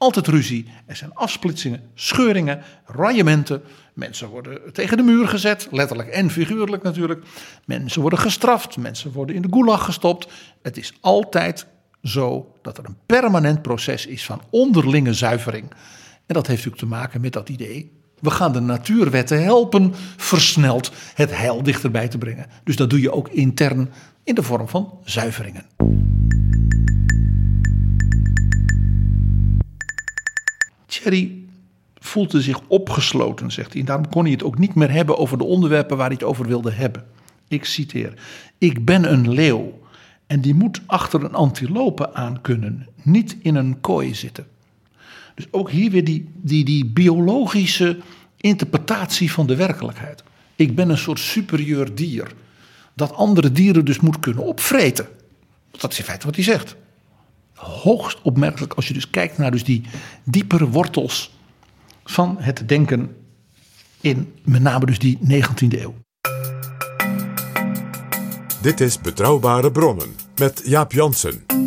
Altijd ruzie, er zijn afsplitsingen, scheuringen, raillementen. Mensen worden tegen de muur gezet, letterlijk en figuurlijk natuurlijk. Mensen worden gestraft, mensen worden in de gulag gestopt. Het is altijd zo dat er een permanent proces is van onderlinge zuivering. En dat heeft natuurlijk te maken met dat idee. We gaan de natuurwetten helpen versneld het heil dichterbij te brengen. Dus dat doe je ook intern in de vorm van zuiveringen. Thierry voelde zich opgesloten, zegt hij. En daarom kon hij het ook niet meer hebben over de onderwerpen waar hij het over wilde hebben. Ik citeer: Ik ben een leeuw en die moet achter een antilope aan kunnen, niet in een kooi zitten. Dus ook hier weer die, die, die biologische interpretatie van de werkelijkheid. Ik ben een soort superieur dier. Dat andere dieren dus moet kunnen opvreten. Dat is in feite wat hij zegt. Hoogst opmerkelijk als je dus kijkt naar dus die diepere wortels van het denken in met name dus die 19e eeuw. Dit is Betrouwbare Bronnen met Jaap Jansen.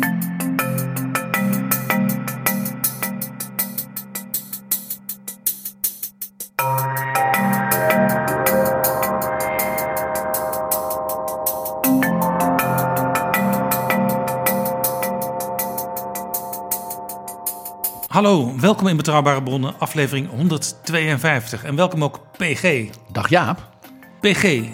Hallo, welkom in Betrouwbare Bronnen, aflevering 152. En welkom ook PG. Dag Jaap. PG,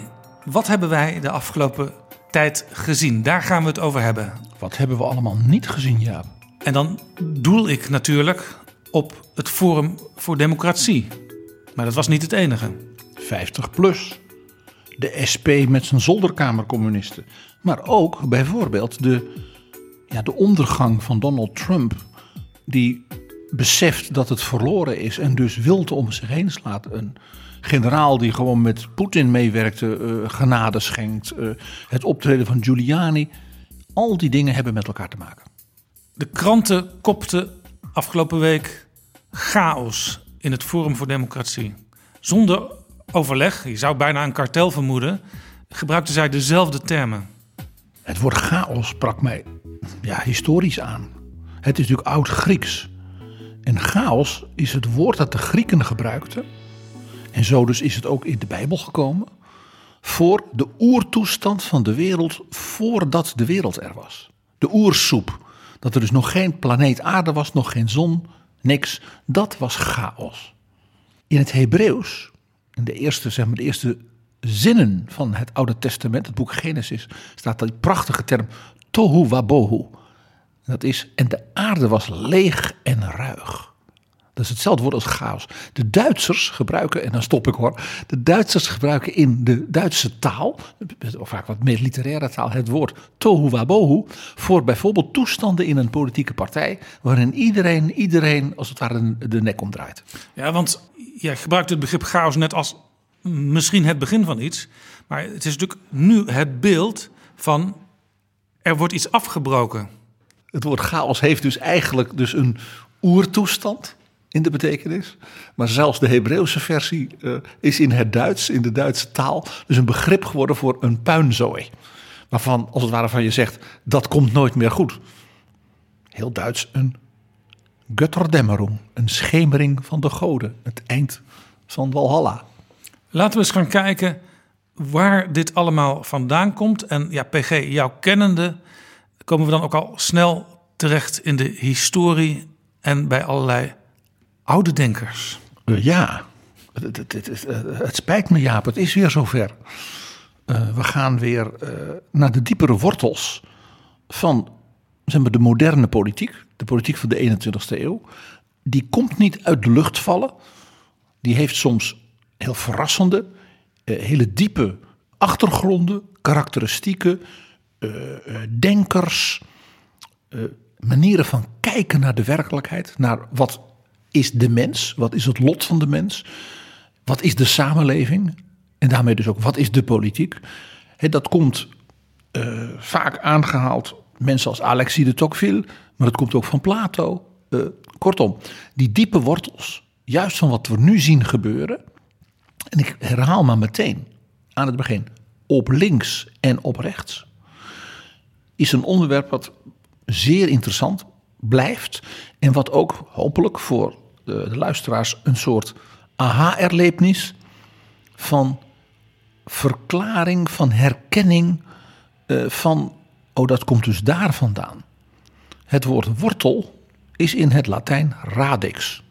wat hebben wij de afgelopen tijd gezien? Daar gaan we het over hebben. Wat hebben we allemaal niet gezien, Jaap? En dan doel ik natuurlijk op het Forum voor Democratie. Maar dat was niet het enige. 50 plus. De SP met zijn zolderkamercommunisten. Maar ook bijvoorbeeld de, ja, de ondergang van Donald Trump. Die beseft dat het verloren is en dus wild om zich heen slaat. Een generaal die gewoon met Poetin meewerkte, uh, genade schenkt. Uh, het optreden van Giuliani. Al die dingen hebben met elkaar te maken. De kranten kopten afgelopen week chaos in het Forum voor Democratie. Zonder overleg, je zou bijna een kartel vermoeden, gebruikten zij dezelfde termen. Het woord chaos sprak mij ja, historisch aan. Het is natuurlijk oud-Grieks. En chaos is het woord dat de Grieken gebruikten. En zo dus is het ook in de Bijbel gekomen. Voor de oertoestand van de wereld voordat de wereld er was. De oersoep. Dat er dus nog geen planeet aarde was, nog geen zon, niks. Dat was chaos. In het Hebreeuws, in de eerste, zeg maar, de eerste zinnen van het Oude Testament, het boek Genesis, staat die prachtige term tohu wabohu. Dat is, en de aarde was leeg en ruig. Dat is hetzelfde woord als chaos. De Duitsers gebruiken, en dan stop ik hoor. De Duitsers gebruiken in de Duitse taal, of vaak wat meer literaire taal, het woord tohu wabohu. Voor bijvoorbeeld toestanden in een politieke partij. waarin iedereen, iedereen als het ware de nek omdraait. Ja, want jij gebruikt het begrip chaos net als misschien het begin van iets. Maar het is natuurlijk nu het beeld van er wordt iets afgebroken. Het woord chaos heeft dus eigenlijk dus een oertoestand in de betekenis. Maar zelfs de Hebreeuwse versie uh, is in het Duits, in de Duitse taal, dus een begrip geworden voor een puinzooi. Waarvan, als het ware van je zegt, dat komt nooit meer goed. Heel Duits, een Götterdämmerung, een schemering van de goden. Het eind van Walhalla. Laten we eens gaan kijken waar dit allemaal vandaan komt. En ja, PG, jouw kennende komen we dan ook al snel terecht in de historie en bij allerlei oude denkers. Ja, het, het, het, het, spijt me Jaap, het is weer zover. Uh, we gaan weer uh, naar de diepere wortels van zeg maar, de moderne politiek, de politiek van de 21ste eeuw. Die komt niet uit de lucht vallen. Die heeft soms heel verrassende, hele diepe achtergronden, karakteristieken, denkers, manieren van kijken naar de werkelijkheid, naar wat is de mens, wat is het lot van de mens, wat is de samenleving en daarmee dus ook wat is de politiek. Dat komt vaak aangehaald, mensen als Alexis de Tocqueville, maar het komt ook van Plato. Kortom, die diepe wortels, juist van wat we nu zien gebeuren, en ik herhaal maar meteen aan het begin, op links en op rechts, is een onderwerp wat zeer interessant blijft. En wat ook hopelijk voor de, de luisteraars een soort aha-erlevenis van verklaring, van herkenning uh, van, oh dat komt dus daar vandaan. Het woord wortel is in het Latijn radix,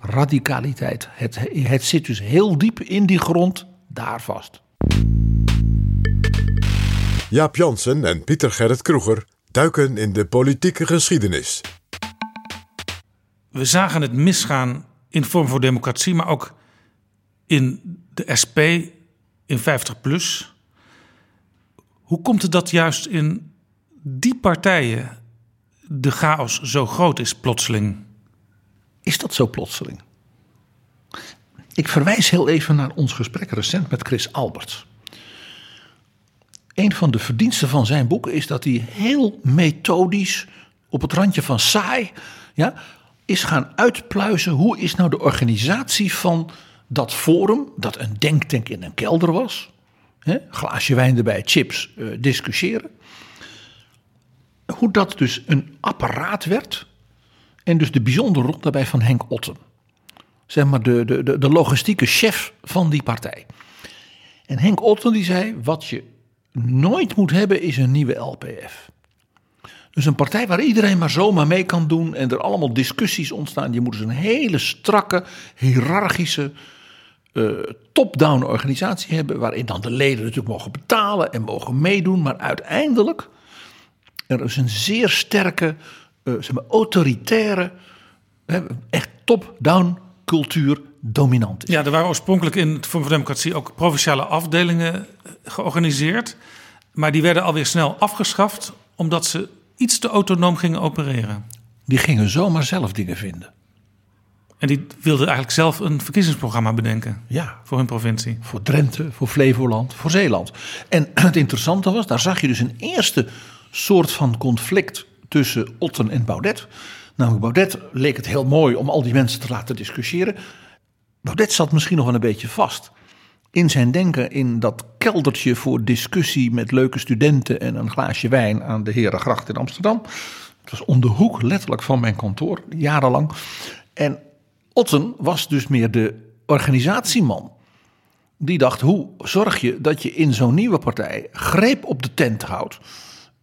radicaliteit. Het, het zit dus heel diep in die grond daar vast. Jaap Jansen en Pieter Gerrit Kroeger duiken in de politieke geschiedenis. We zagen het misgaan in Vorm voor Democratie, maar ook in de SP in 50 plus. Hoe komt het dat juist in die partijen de chaos zo groot is plotseling? Is dat zo plotseling? Ik verwijs heel even naar ons gesprek recent met Chris Alberts een van de verdiensten van zijn boeken is dat hij heel methodisch, op het randje van saai, ja, is gaan uitpluizen hoe is nou de organisatie van dat forum, dat een denktank in een kelder was. Hè, glaasje wijn erbij, chips, uh, discussiëren. Hoe dat dus een apparaat werd. En dus de bijzondere rol daarbij van Henk Otten. Zeg maar de, de, de logistieke chef van die partij. En Henk Otten die zei, wat je nooit moet hebben is een nieuwe LPF. Dus een partij waar iedereen maar zomaar mee kan doen en er allemaal discussies ontstaan. Je moet dus een hele strakke, hiërarchische, uh, top-down organisatie hebben. Waarin dan de leden natuurlijk mogen betalen en mogen meedoen. Maar uiteindelijk er is een zeer sterke, uh, zeg maar, autoritaire, echt top-down cultuur dominant is. Ja, er waren oorspronkelijk in het Vorm van Democratie ook provinciale afdelingen georganiseerd. Maar die werden alweer snel afgeschaft omdat ze iets te autonoom gingen opereren. Die gingen zomaar zelf dingen vinden. En die wilden eigenlijk zelf een verkiezingsprogramma bedenken. Ja. Voor hun provincie. Voor Drenthe, voor Flevoland, voor Zeeland. En het interessante was, daar zag je dus een eerste soort van conflict tussen Otten en Baudet. Namelijk Baudet leek het heel mooi om al die mensen te laten discussiëren. Baudet zat misschien nog wel een beetje vast in zijn denken in dat keldertje voor discussie met leuke studenten en een glaasje wijn aan de Herengracht in Amsterdam. Het was om de hoek letterlijk van mijn kantoor, jarenlang. En Otten was dus meer de organisatieman. Die dacht, hoe zorg je dat je in zo'n nieuwe partij greep op de tent houdt.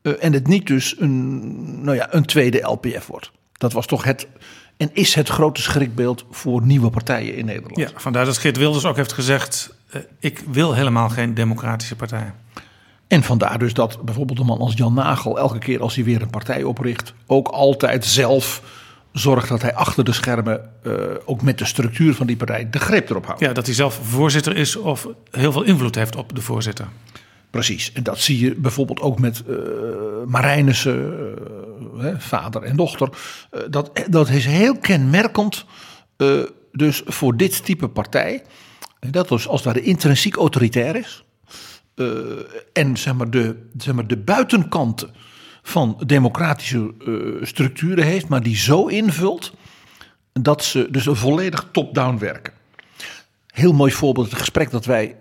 Uh, en het niet dus een, nou ja, een tweede LPF wordt. Dat was toch het en is het grote schrikbeeld voor nieuwe partijen in Nederland. Ja, vandaar dat Geert Wilders ook heeft gezegd: uh, ik wil helemaal geen democratische partij. En vandaar dus dat bijvoorbeeld een man als Jan Nagel elke keer als hij weer een partij opricht, ook altijd zelf zorgt dat hij achter de schermen, uh, ook met de structuur van die partij, de greep erop houdt. Ja, dat hij zelf voorzitter is of heel veel invloed heeft op de voorzitter. Precies, en dat zie je bijvoorbeeld ook met uh, Marijnissen, uh, vader en dochter. Uh, dat, dat is heel kenmerkend dus voor dit type partij. Dat dus als het ware intrinsiek autoritair is. en zeg maar, de, zeg maar de buitenkanten van democratische structuren heeft, maar die zo invult dat ze dus een volledig top-down werken. Heel mooi voorbeeld, het gesprek dat wij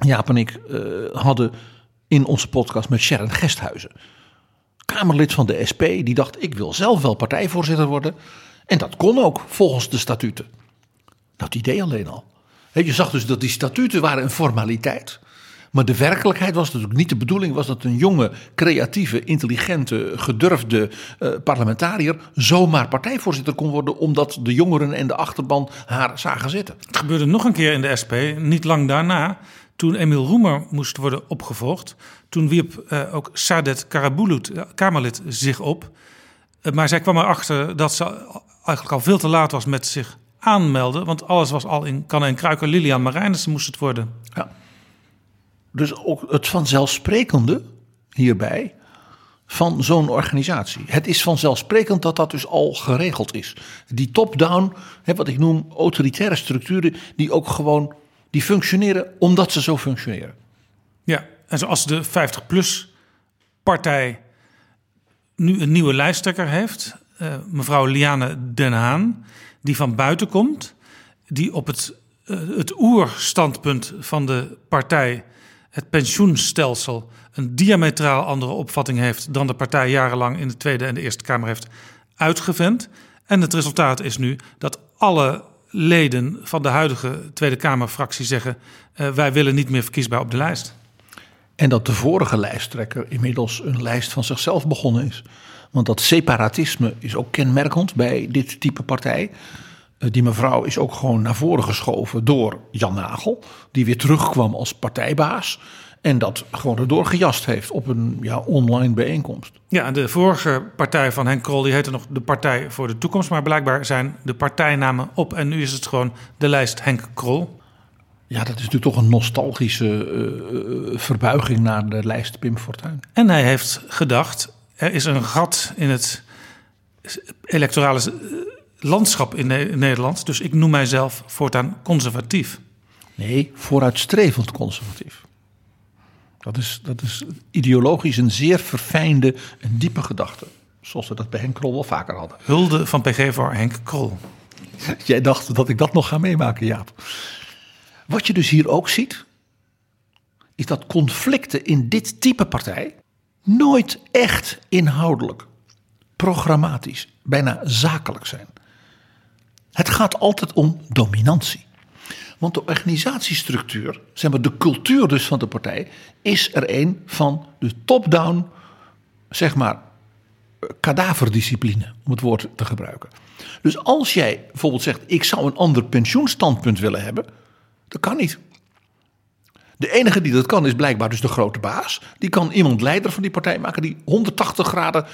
Jaap en ik hadden in onze podcast met Sharon Gesthuizen. Kamerlid van de SP, die dacht: ik wil zelf wel partijvoorzitter worden. En dat kon ook volgens de statuten. Nou, het idee alleen al. je zag dus dat die statuten waren een formaliteit. Maar de werkelijkheid was natuurlijk niet de bedoeling, was dat een jonge, creatieve, intelligente, gedurfde eh, parlementariër zomaar partijvoorzitter kon worden, omdat de jongeren en de achterban haar zagen zitten. Het gebeurde nog een keer in de SP, niet lang daarna, toen Emiel Roemer moest worden opgevolgd. Toen wierp eh, ook Saadet Karabulut, eh, Kamerlid, zich op. Eh, maar zij kwam erachter dat ze eigenlijk al veel te laat was met zich aanmelden. Want alles was al in kannen en kruiken. Lilian Marijnissen moest het worden. Ja. Dus ook het vanzelfsprekende hierbij van zo'n organisatie. Het is vanzelfsprekend dat dat dus al geregeld is. Die top-down, wat ik noem autoritaire structuren, die ook gewoon die functioneren omdat ze zo functioneren. Ja, en zoals de 50PLUS-partij nu een nieuwe lijsttrekker heeft, eh, mevrouw Liane Den Haan, die van buiten komt, die op het, eh, het oerstandpunt van de partij, het pensioenstelsel, een diametraal andere opvatting heeft dan de partij jarenlang in de Tweede en de Eerste Kamer heeft uitgevend. En het resultaat is nu dat alle leden van de huidige Tweede Kamerfractie zeggen: eh, wij willen niet meer verkiesbaar op de lijst. En dat de vorige lijsttrekker inmiddels een lijst van zichzelf begonnen is. Want dat separatisme is ook kenmerkend bij dit type partij. Eh, Die mevrouw is ook gewoon naar voren geschoven door Jan Nagel, die weer terugkwam als partijbaas. En dat gewoon erdoor gejast heeft op een ja, online bijeenkomst. Ja, de vorige partij van Henk Krol die heette nog de Partij voor de Toekomst. Maar blijkbaar zijn de partijnamen op. En nu is het gewoon de lijst Henk Krol. Ja, dat is natuurlijk toch een nostalgische eh, eh, verbuiging naar de lijst Pim Fortuyn. En hij heeft gedacht: er is een gat in het electorale eh, landschap in Ne- Nederland. Dus ik noem mijzelf voortaan conservatief. Nee, vooruitstrevend conservatief. Dat is, dat is ideologisch een zeer verfijnde en diepe gedachte. Zoals we dat bij Henk Krol wel vaker hadden. Hulde van PG voor Henk Krol. Jij dacht dat ik dat nog ga meemaken, Jaap. Wat je dus hier ook ziet, is dat conflicten in dit type partij nooit echt inhoudelijk, programmatisch, bijna zakelijk zijn. Het gaat altijd om dominantie. Want de organisatiestructuur, zeg maar de cultuur dus van de partij, is er een van de top-down, zeg maar, kadaverdiscipline, om het woord te gebruiken. Dus als jij bijvoorbeeld zegt, ik zou een ander pensioenstandpunt willen hebben, dat kan niet. De enige die dat kan is blijkbaar dus de grote baas. Die kan iemand leider van die partij maken die 180 graden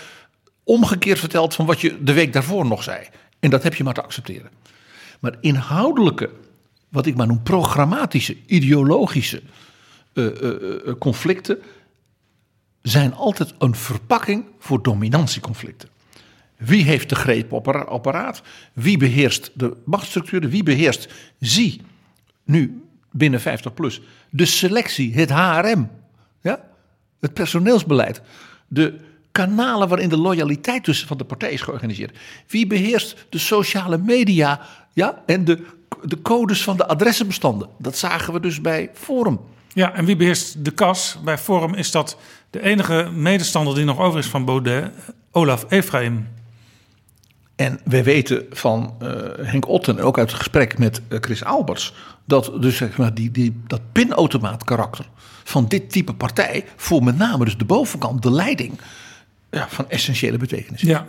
omgekeerd vertelt van wat je de week daarvoor nog zei. En dat heb je maar te accepteren. Maar inhoudelijke, wat ik maar noem programmatische, ideologische eh, eh, eh, conflicten zijn altijd een verpakking voor dominantieconflicten. Wie heeft de greep op het apparaat? Wie beheerst de machtsstructuren? Wie beheerst, zie, nu binnen 50 plus, de selectie, het HRM, ja? het personeelsbeleid, de kanalen waarin de loyaliteit tussen van de partij is georganiseerd. Wie beheerst de sociale media ja? en de, de codes van de adressenbestanden? Dat zagen we dus bij Forum. Ja, en wie beheerst de kas? Bij Forum is dat de enige medestander die nog over is van Baudet, Olaf Efraim. En we weten van eh, Henk Otten, en ook uit het gesprek met eh, Chris Alberts, dat dus zeg maar die, die, dat pinautomaat karakter van dit type partij voor met name dus de bovenkant, de leiding, ja, van essentiële betekenis. is. Ja,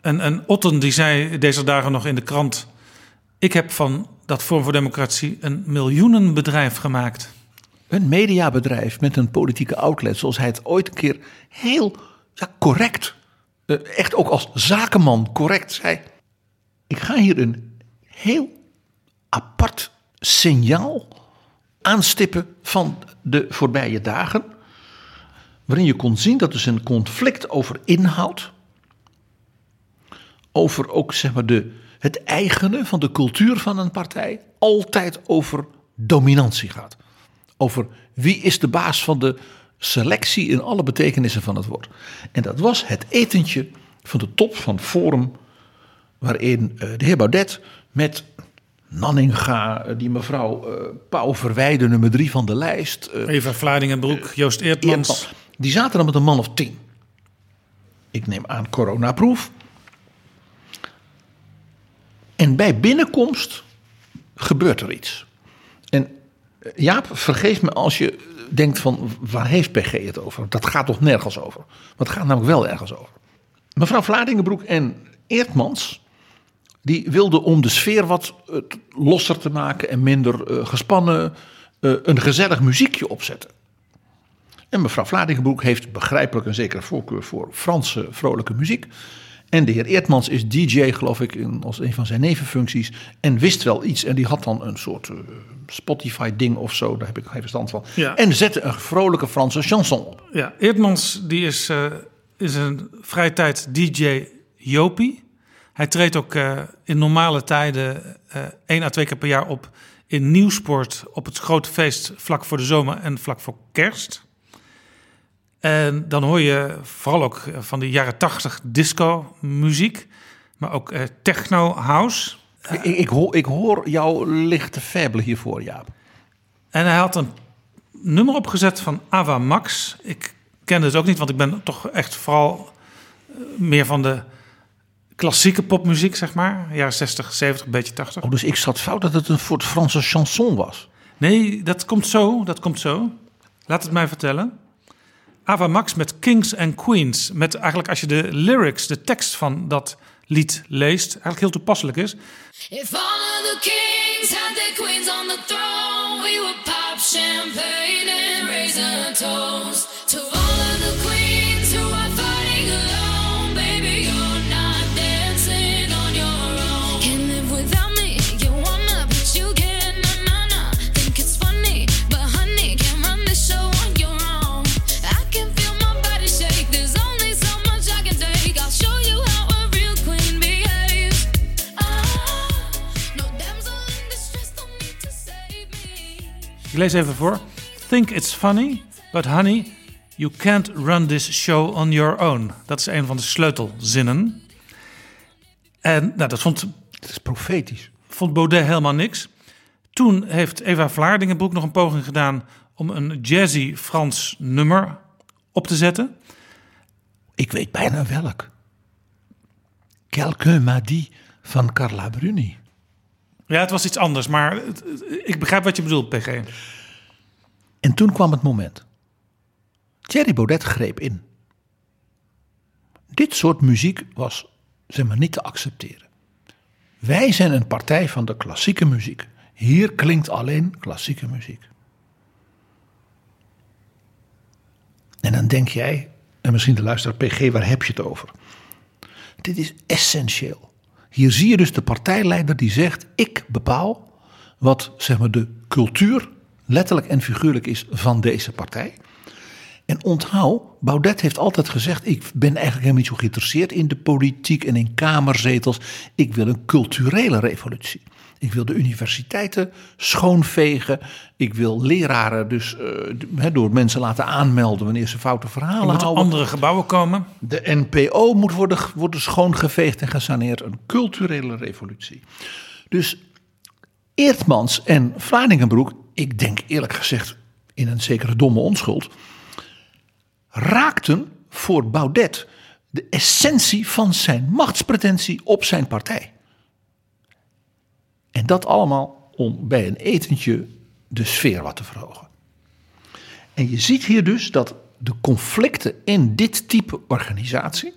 en, en Otten die zei deze dagen nog in de krant... ik heb van dat Forum voor Democratie een miljoenenbedrijf gemaakt. Een mediabedrijf met een politieke outlet, zoals hij het ooit een keer heel ja, correct, eh, echt ook als zakenman correct zei. Ik ga hier een heel apart signaal aanstippen van de voorbije dagen. Waarin je kon zien dat dus een conflict over inhoud, over ook zeg maar de, het eigene van de cultuur van een partij, altijd over dominantie gaat. Over wie is de baas van de selectie in alle betekenissen van het woord. En dat was het etentje van de top van Forum, waarin eh, de heer Baudet met Nanninga, eh, die mevrouw eh, Pauw Verwijden, nummer drie van de lijst, eh, Eva Vlaardingenbroek, Joost Eertmans. Eertman, die zaten dan met een man of tien. Ik neem aan coronaproef. En bij binnenkomst gebeurt er iets. En Jaap, vergeef me als je denkt van waar heeft PG het over? Dat gaat toch nergens over? Maar het gaat namelijk wel ergens over. Mevrouw Vladingenbroek en Eertmans die wilden om de sfeer wat eh, losser te maken en minder eh, gespannen eh, een gezellig muziekje opzetten. En mevrouw Vladingenbroek heeft begrijpelijk een zekere voorkeur voor Franse vrolijke muziek. En de heer Eertmans is DJ, geloof ik, in, als een van zijn nevenfuncties. En wist wel iets. En die had dan een soort uh, Spotify-ding of zo. Daar heb ik geen verstand van. Ja. En zette een vrolijke Franse chanson op. Ja, Eertmans die is, uh, is een vrije tijd DJ Jopie. Hij treedt ook uh, in normale tijden één à twee keer per jaar op in Nieuwsport op het grote feest vlak voor de zomer en vlak voor kerst. En dan hoor je vooral ook van de jaren tachtig disco muziek, maar ook uh, techno house. Ik, ik, hoor, ik hoor jouw lichte faible hiervoor, Jaap. En hij had een nummer opgezet van Ava Max. Ik kende het ook niet, want ik ben toch echt vooral uh, meer van de klassieke popmuziek, zeg maar. Jaren 60, 70, een beetje 80. Oh, dus ik zat fout dat het een soort Franse chanson was. Nee, dat komt zo, dat komt zo. Laat het mij vertellen. Ava Max met Kings and Queens. Met eigenlijk als je de lyrics, de tekst van dat lied leest, eigenlijk heel toepasselijk is. If all of the kings had their queens on the throne, we would pop champagne and raise a toast Ik lees even voor. Think it's funny, but honey, you can't run this show on your own. Dat is een van de sleutelzinnen. En nou, dat vond, Het is profetisch. vond Baudet helemaal niks. Toen heeft Eva Vlaardingenbroek nog een poging gedaan om een jazzy Frans nummer op te zetten. Ik weet bijna welk. Quelqu'un m'a dit van Carla Bruni. Ja, het was iets anders, maar ik begrijp wat je bedoelt, PG. En toen kwam het moment. Thierry Baudet greep in. Dit soort muziek was zeg maar niet te accepteren. Wij zijn een partij van de klassieke muziek. Hier klinkt alleen klassieke muziek. En dan denk jij, en misschien de luisteraar PG, waar heb je het over? Dit is essentieel. Hier zie je dus de partijleider die zegt: Ik bepaal wat zeg maar, de cultuur, letterlijk en figuurlijk, is van deze partij. En onthoud, Baudet heeft altijd gezegd: Ik ben eigenlijk helemaal niet zo geïnteresseerd in de politiek en in kamerzetels. Ik wil een culturele revolutie. Ik wil de universiteiten schoonvegen. Ik wil leraren dus eh, door mensen laten aanmelden wanneer ze foute Er verhalen moeten houden. andere gebouwen komen. De NPO moet worden, worden schoongeveegd en gesaneerd. Een culturele revolutie. Dus Eertmans en Vlaardingenbroek, ik denk eerlijk gezegd in een zekere domme onschuld, raakten voor Baudet de essentie van zijn machtspretentie op zijn partij. En dat allemaal om bij een etentje de sfeer wat te verhogen. En je ziet hier dus dat de conflicten in dit type organisatie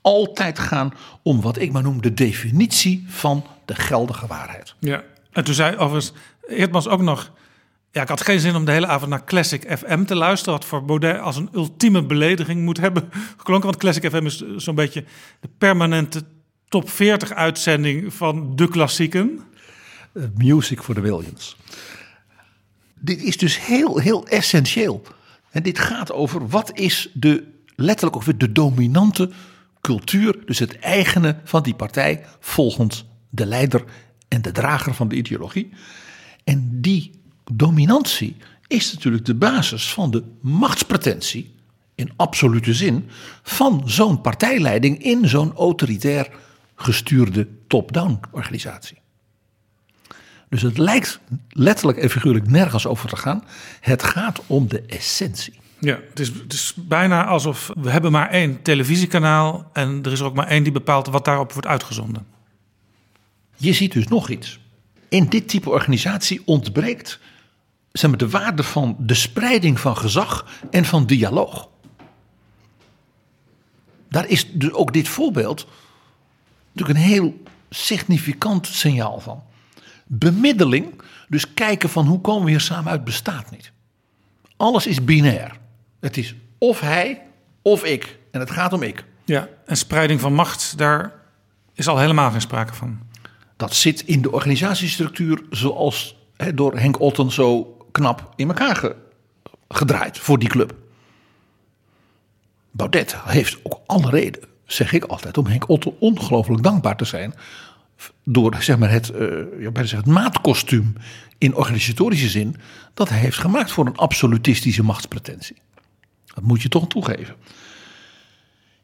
altijd gaan om wat ik maar noem de definitie van de geldige waarheid. Ja. En toen zei overigens Eertmans ook nog... Ja, ik had geen zin om de hele avond naar Classic FM te luisteren... wat voor Baudet als een ultieme belediging moet hebben geklonken. Want Classic FM is zo'n beetje de permanente top 40 uitzending van de klassieken. Eh, Music for the Williams. Dit is dus heel, heel essentieel. En dit gaat over wat is de, letterlijk weer de dominante cultuur, dus het eigene van die partij, volgens de leider en de drager van de ideologie. En die dominantie is natuurlijk de basis van de machtspretentie, in absolute zin, van zo'n partijleiding in zo'n autoritair gestuurde top-down organisatie. Dus het lijkt letterlijk en figuurlijk nergens over te gaan. Het gaat om de essentie. Ja, het is, het is bijna alsof we hebben maar één televisiekanaal... en er is er ook maar één die bepaalt wat daarop wordt uitgezonden. Je ziet dus nog iets. In dit type organisatie ontbreekt zeg maar, de waarde van de spreiding van gezag en van dialoog. Daar is dus ook dit voorbeeld natuurlijk een heel significant signaal van. Bemiddeling, dus kijken van hoe komen we hier samen uit, bestaat niet. Alles is binair. Het is of hij of ik. En het gaat om ik. Ja, en spreiding van macht, daar is al helemaal geen sprake van. Dat zit in de organisatiestructuur zoals door Henk Otten zo knap in elkaar ge- gedraaid voor die club. Baudet heeft ook alle reden, zeg ik altijd, om Henk Otten ongelooflijk dankbaar te zijn. Door zeg maar, het, zeggen, het maatkostuum in organisatorische zin dat hij heeft gemaakt voor een absolutistische machtspretentie. Dat moet je toch toegeven.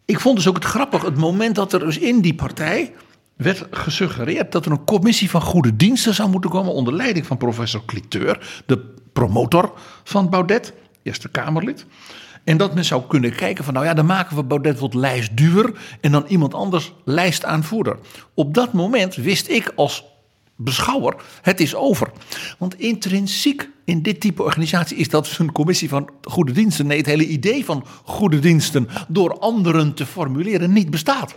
Ik vond dus ook het grappig, het moment dat er dus in die partij werd gesuggereerd dat er een commissie van goede diensten zou moeten komen onder leiding van professor Cliteur, de promotor van Baudet, Eerste Kamerlid. En dat men zou kunnen kijken van, nou ja, dan maken we Baudet wat lijstduwer en dan iemand anders lijstaanvoerder. Op dat moment wist ik als beschouwer, het is over. Want intrinsiek in dit type organisatie is dat een commissie van goede diensten. Nee, het hele idee van goede diensten door anderen te formuleren niet bestaat.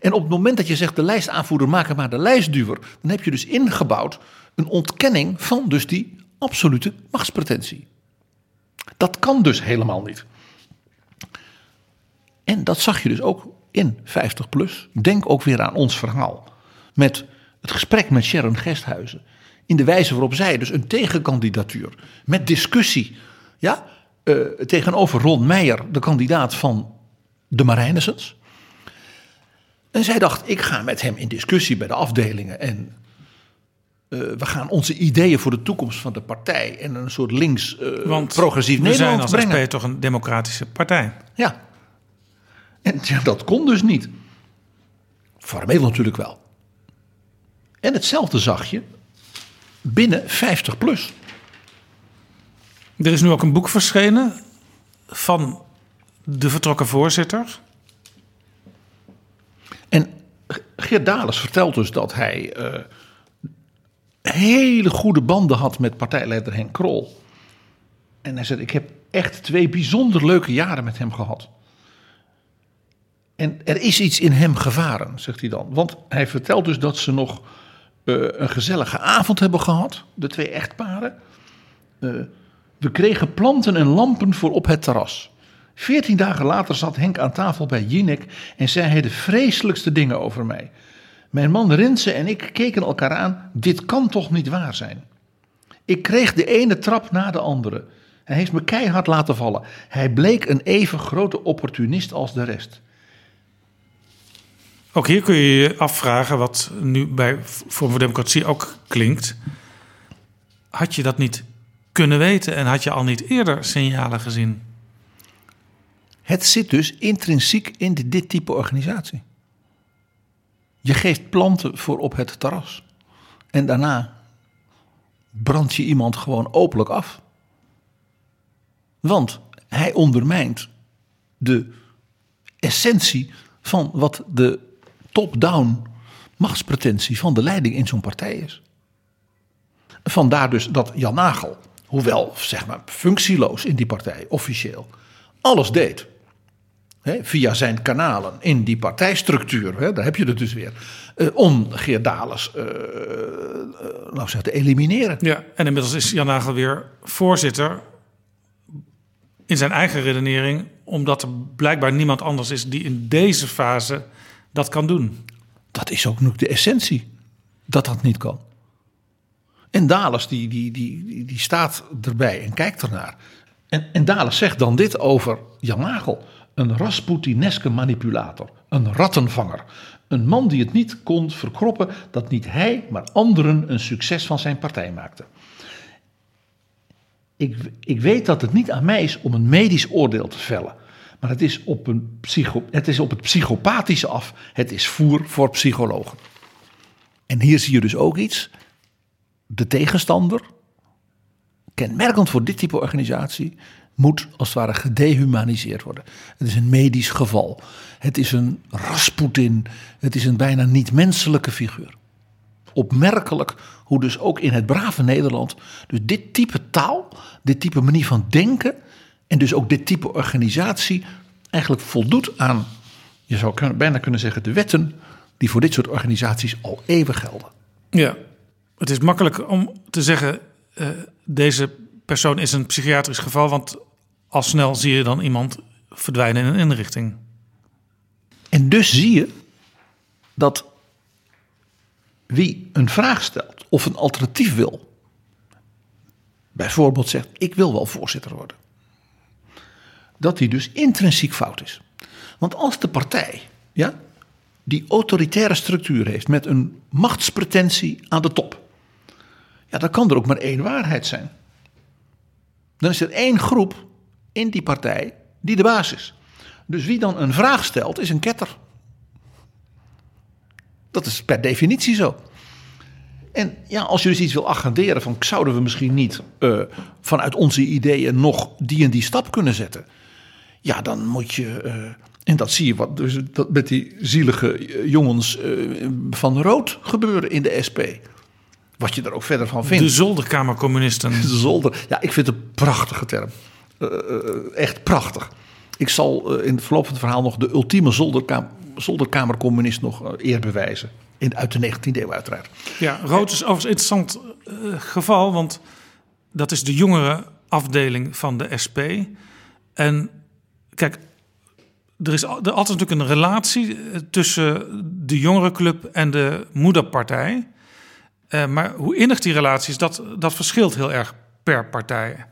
En op het moment dat je zegt de lijstaanvoerder maken maar de lijstduwer, dan heb je dus ingebouwd een ontkenning van dus die absolute machtspretentie. Dat kan dus helemaal niet. En dat zag je dus ook in 50 plus. Denk ook weer aan ons verhaal met het gesprek met Sharon Gesthuizen. In de wijze waarop zij dus een tegenkandidatuur met discussie ja, eh, tegenover Ron Meijer, de kandidaat van de Marijnessens. En zij dacht, ik ga met hem in discussie bij de afdelingen en eh, we gaan onze ideeën voor de toekomst van de partij en een soort links eh, Want progressief we zijn Nederland als brengen. SP toch een democratische partij. Ja. En ja, dat kon dus niet. Formeel natuurlijk wel. En hetzelfde zag je binnen 50 plus. Er is nu ook een boek verschenen van de vertrokken voorzitter. En Geert Dales vertelt dus dat hij eh, hele goede banden had met partijleider Henk Krol. En hij zegt, ik heb echt twee bijzonder leuke jaren met hem gehad. En er is iets in hem gevaren, zegt hij dan. Want hij vertelt dus dat ze nog eh, een gezellige avond hebben gehad, de twee echtparen. Eh, we kregen planten en lampen voor op het terras. Veertien dagen later zat Henk aan tafel bij Jinek en zei hij de vreselijkste dingen over mij. Mijn man Rinse en ik keken elkaar aan. Dit kan toch niet waar zijn? Ik kreeg de ene trap na de andere. Hij heeft me keihard laten vallen. Hij bleek een even grote opportunist als de rest. Ook hier kun je je afvragen, wat nu bij Vorm voor Democratie ook klinkt. Had je dat niet kunnen weten en had je al niet eerder signalen gezien? Het zit dus intrinsiek in dit type organisatie. Je geeft planten voor op het terras. En daarna brand je iemand gewoon openlijk af. Want hij ondermijnt de essentie van wat de top-down machtspretentie van de leiding in zo'n partij is. Vandaar dus dat Jan Nagel, hoewel zeg maar functieloos in die partij, officieel, alles deed. Hè, via zijn kanalen in die partijstructuur, hè, daar heb je het dus weer. eh, om Geert Dales eh, eh, nou zeg, te elimineren. Ja, en inmiddels is Jan Nagel weer voorzitter in zijn eigen redenering, omdat er blijkbaar niemand anders is die in deze fase dat kan doen. Dat is ook nog de essentie, dat dat niet kan. En Dales die, die, die, die, die staat erbij en kijkt ernaar. En, en Dales zegt dan dit over Jan Nagel. Een Rasputineske manipulator, een rattenvanger. Een man die het niet kon verkroppen dat niet hij, maar anderen een succes van zijn partij maakten. Ik, ik weet dat het niet aan mij is om een medisch oordeel te vellen. Maar het is, op een psycho, het is op het psychopathische af. Het is voer voor psychologen. En hier zie je dus ook iets. De tegenstander, kenmerkend voor dit type organisatie, moet als het ware gedehumaniseerd worden. Het is een medisch geval. Het is een Rasputin. Het is een bijna niet-menselijke figuur. opmerkelijk hoe dus ook in het brave Nederland dus dit type taal, dit type manier van denken en dus ook dit type organisatie eigenlijk voldoet aan, je zou bijna kunnen zeggen, de wetten die voor dit soort organisaties al eeuwen gelden. Ja, het is makkelijk om te zeggen: eh, deze persoon is een psychiatrisch geval, want al snel zie je dan iemand verdwijnen in een inrichting. En dus zie je dat wie een vraag stelt of een alternatief wil, bijvoorbeeld zegt: Ik wil wel voorzitter worden, dat die dus intrinsiek fout is. Want als de partij ja, die autoritaire structuur heeft met een machtspretentie aan de top, ja, dan kan er ook maar één waarheid zijn. Dan is er één groep in die partij die de baas is. Dus wie dan een vraag stelt, is een ketter. Dat is per definitie zo. En ja, als je dus iets wil agenderen van zouden we misschien niet eh, vanuit onze ideeën nog die en die stap kunnen zetten. Ja, dan moet je, eh, en dat zie je wat dus dat met die zielige eh, jongens van rood gebeuren in de SP. Wat je er ook verder van vindt. De zolderkamercommunisten. De zolder. Ja, ik vind het een prachtige term. Eh, eh, echt prachtig. Ik zal eh, in het verloop van het verhaal nog de ultieme zolderkam zolderkamercommunist nog eer bewijzen. In, uit de 19e eeuw uiteraard. Ja, rood is overigens een interessant geval, want dat is de jongere afdeling van de SP. En kijk, er is er altijd natuurlijk een relatie tussen de jongerenclub en de moederpartij. Maar hoe innig die relatie is, dat, dat verschilt heel erg per partij.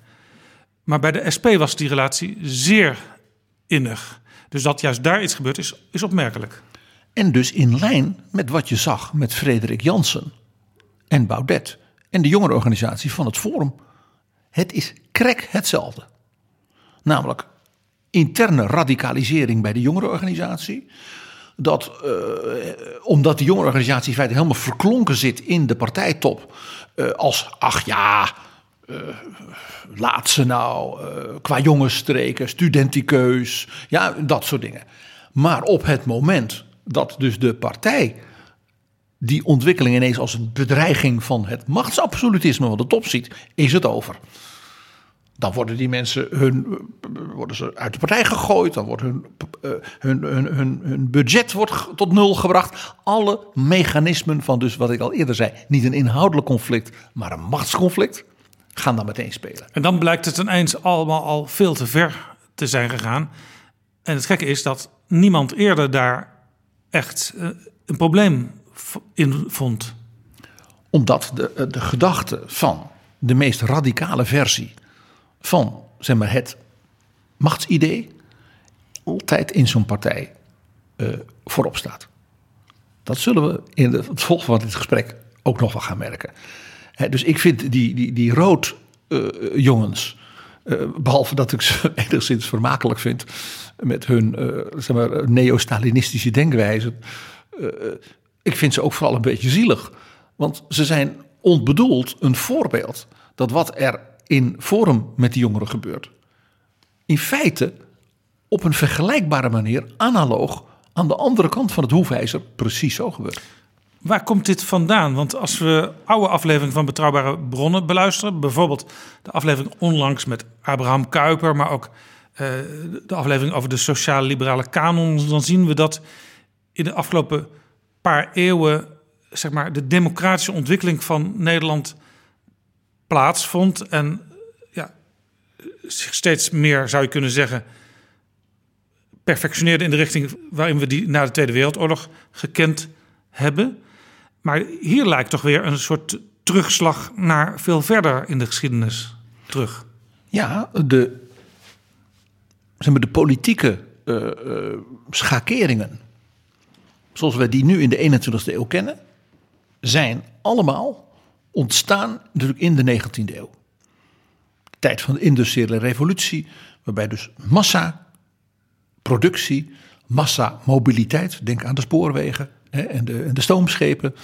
Maar bij de SP was die relatie zeer innig. Dus dat juist daar iets gebeurd is, is opmerkelijk. En dus in lijn met wat je zag met Frederik Jansen en Baudet en de jongerenorganisatie van het Forum. Het is krek hetzelfde. Namelijk interne radicalisering bij de jongerenorganisatie. Dat eh, omdat de jongerenorganisatie in feite helemaal verklonken zit in de partijtop. eh, als, ach ja, eh, laat ze nou, eh, qua jongensstreken, studentikeus, ja, dat soort dingen. Maar op het moment dat dus de partij die ontwikkeling ineens als een bedreiging van het machtsabsolutisme van de top ziet, is het over. Dan worden die mensen hun, worden ze uit de partij gegooid. Dan wordt hun, eh, hun, hun, hun, hun budget wordt tot nul gebracht. Alle mechanismen van dus wat ik al eerder zei. Niet een inhoudelijk conflict, maar een machtsconflict. Gaan dan meteen spelen. En dan blijkt het ineens allemaal al veel te ver te zijn gegaan. En het gekke is dat niemand eerder daar echt eh, een probleem in vond. Omdat de, eh, de gedachte van de meest radicale versie van zeg maar, het machtsidee altijd in zo'n partij eh, voorop staat. Dat zullen we in het volgende van dit gesprek ook nog wel gaan merken. Dus ik vind die, die, die rood eh, jongens, eh, behalve dat ik ze enigszins vermakelijk vind met hun eh, zeg maar, neo-Stalinistische denkwijze, ik vind ze ook vooral een beetje zielig. Want ze zijn onbedoeld een voorbeeld dat wat er in Forum met die jongeren gebeurt, in feite op een vergelijkbare manier, analoog, aan de andere kant van het hoefijzer precies zo gebeurt. Waar komt dit vandaan? Want als we oude afleveringen van Betrouwbare Bronnen beluisteren, bijvoorbeeld de aflevering onlangs met Abraham Kuyper, maar ook eh, de aflevering over de sociaal-liberale kanon, dan zien we dat in de afgelopen paar eeuwen zeg maar, de democratische ontwikkeling van Nederland plaatsvond en ja, zich steeds meer, zou je kunnen zeggen, perfectioneerde in de richting waarin we die na de Tweede Wereldoorlog gekend hebben. Maar hier lijkt toch weer een soort terugslag naar veel verder in de geschiedenis terug. Ja, de, zeg maar, de politieke eh, eh, schakeringen, zoals wij die nu in de 21ste eeuw kennen, zijn allemaal ontstaan natuurlijk in de 19e eeuw. Tijd van de industriële revolutie, waarbij dus massa, productie, massa, mobiliteit, denk aan de spoorwegen en, de, en de stoomschepen,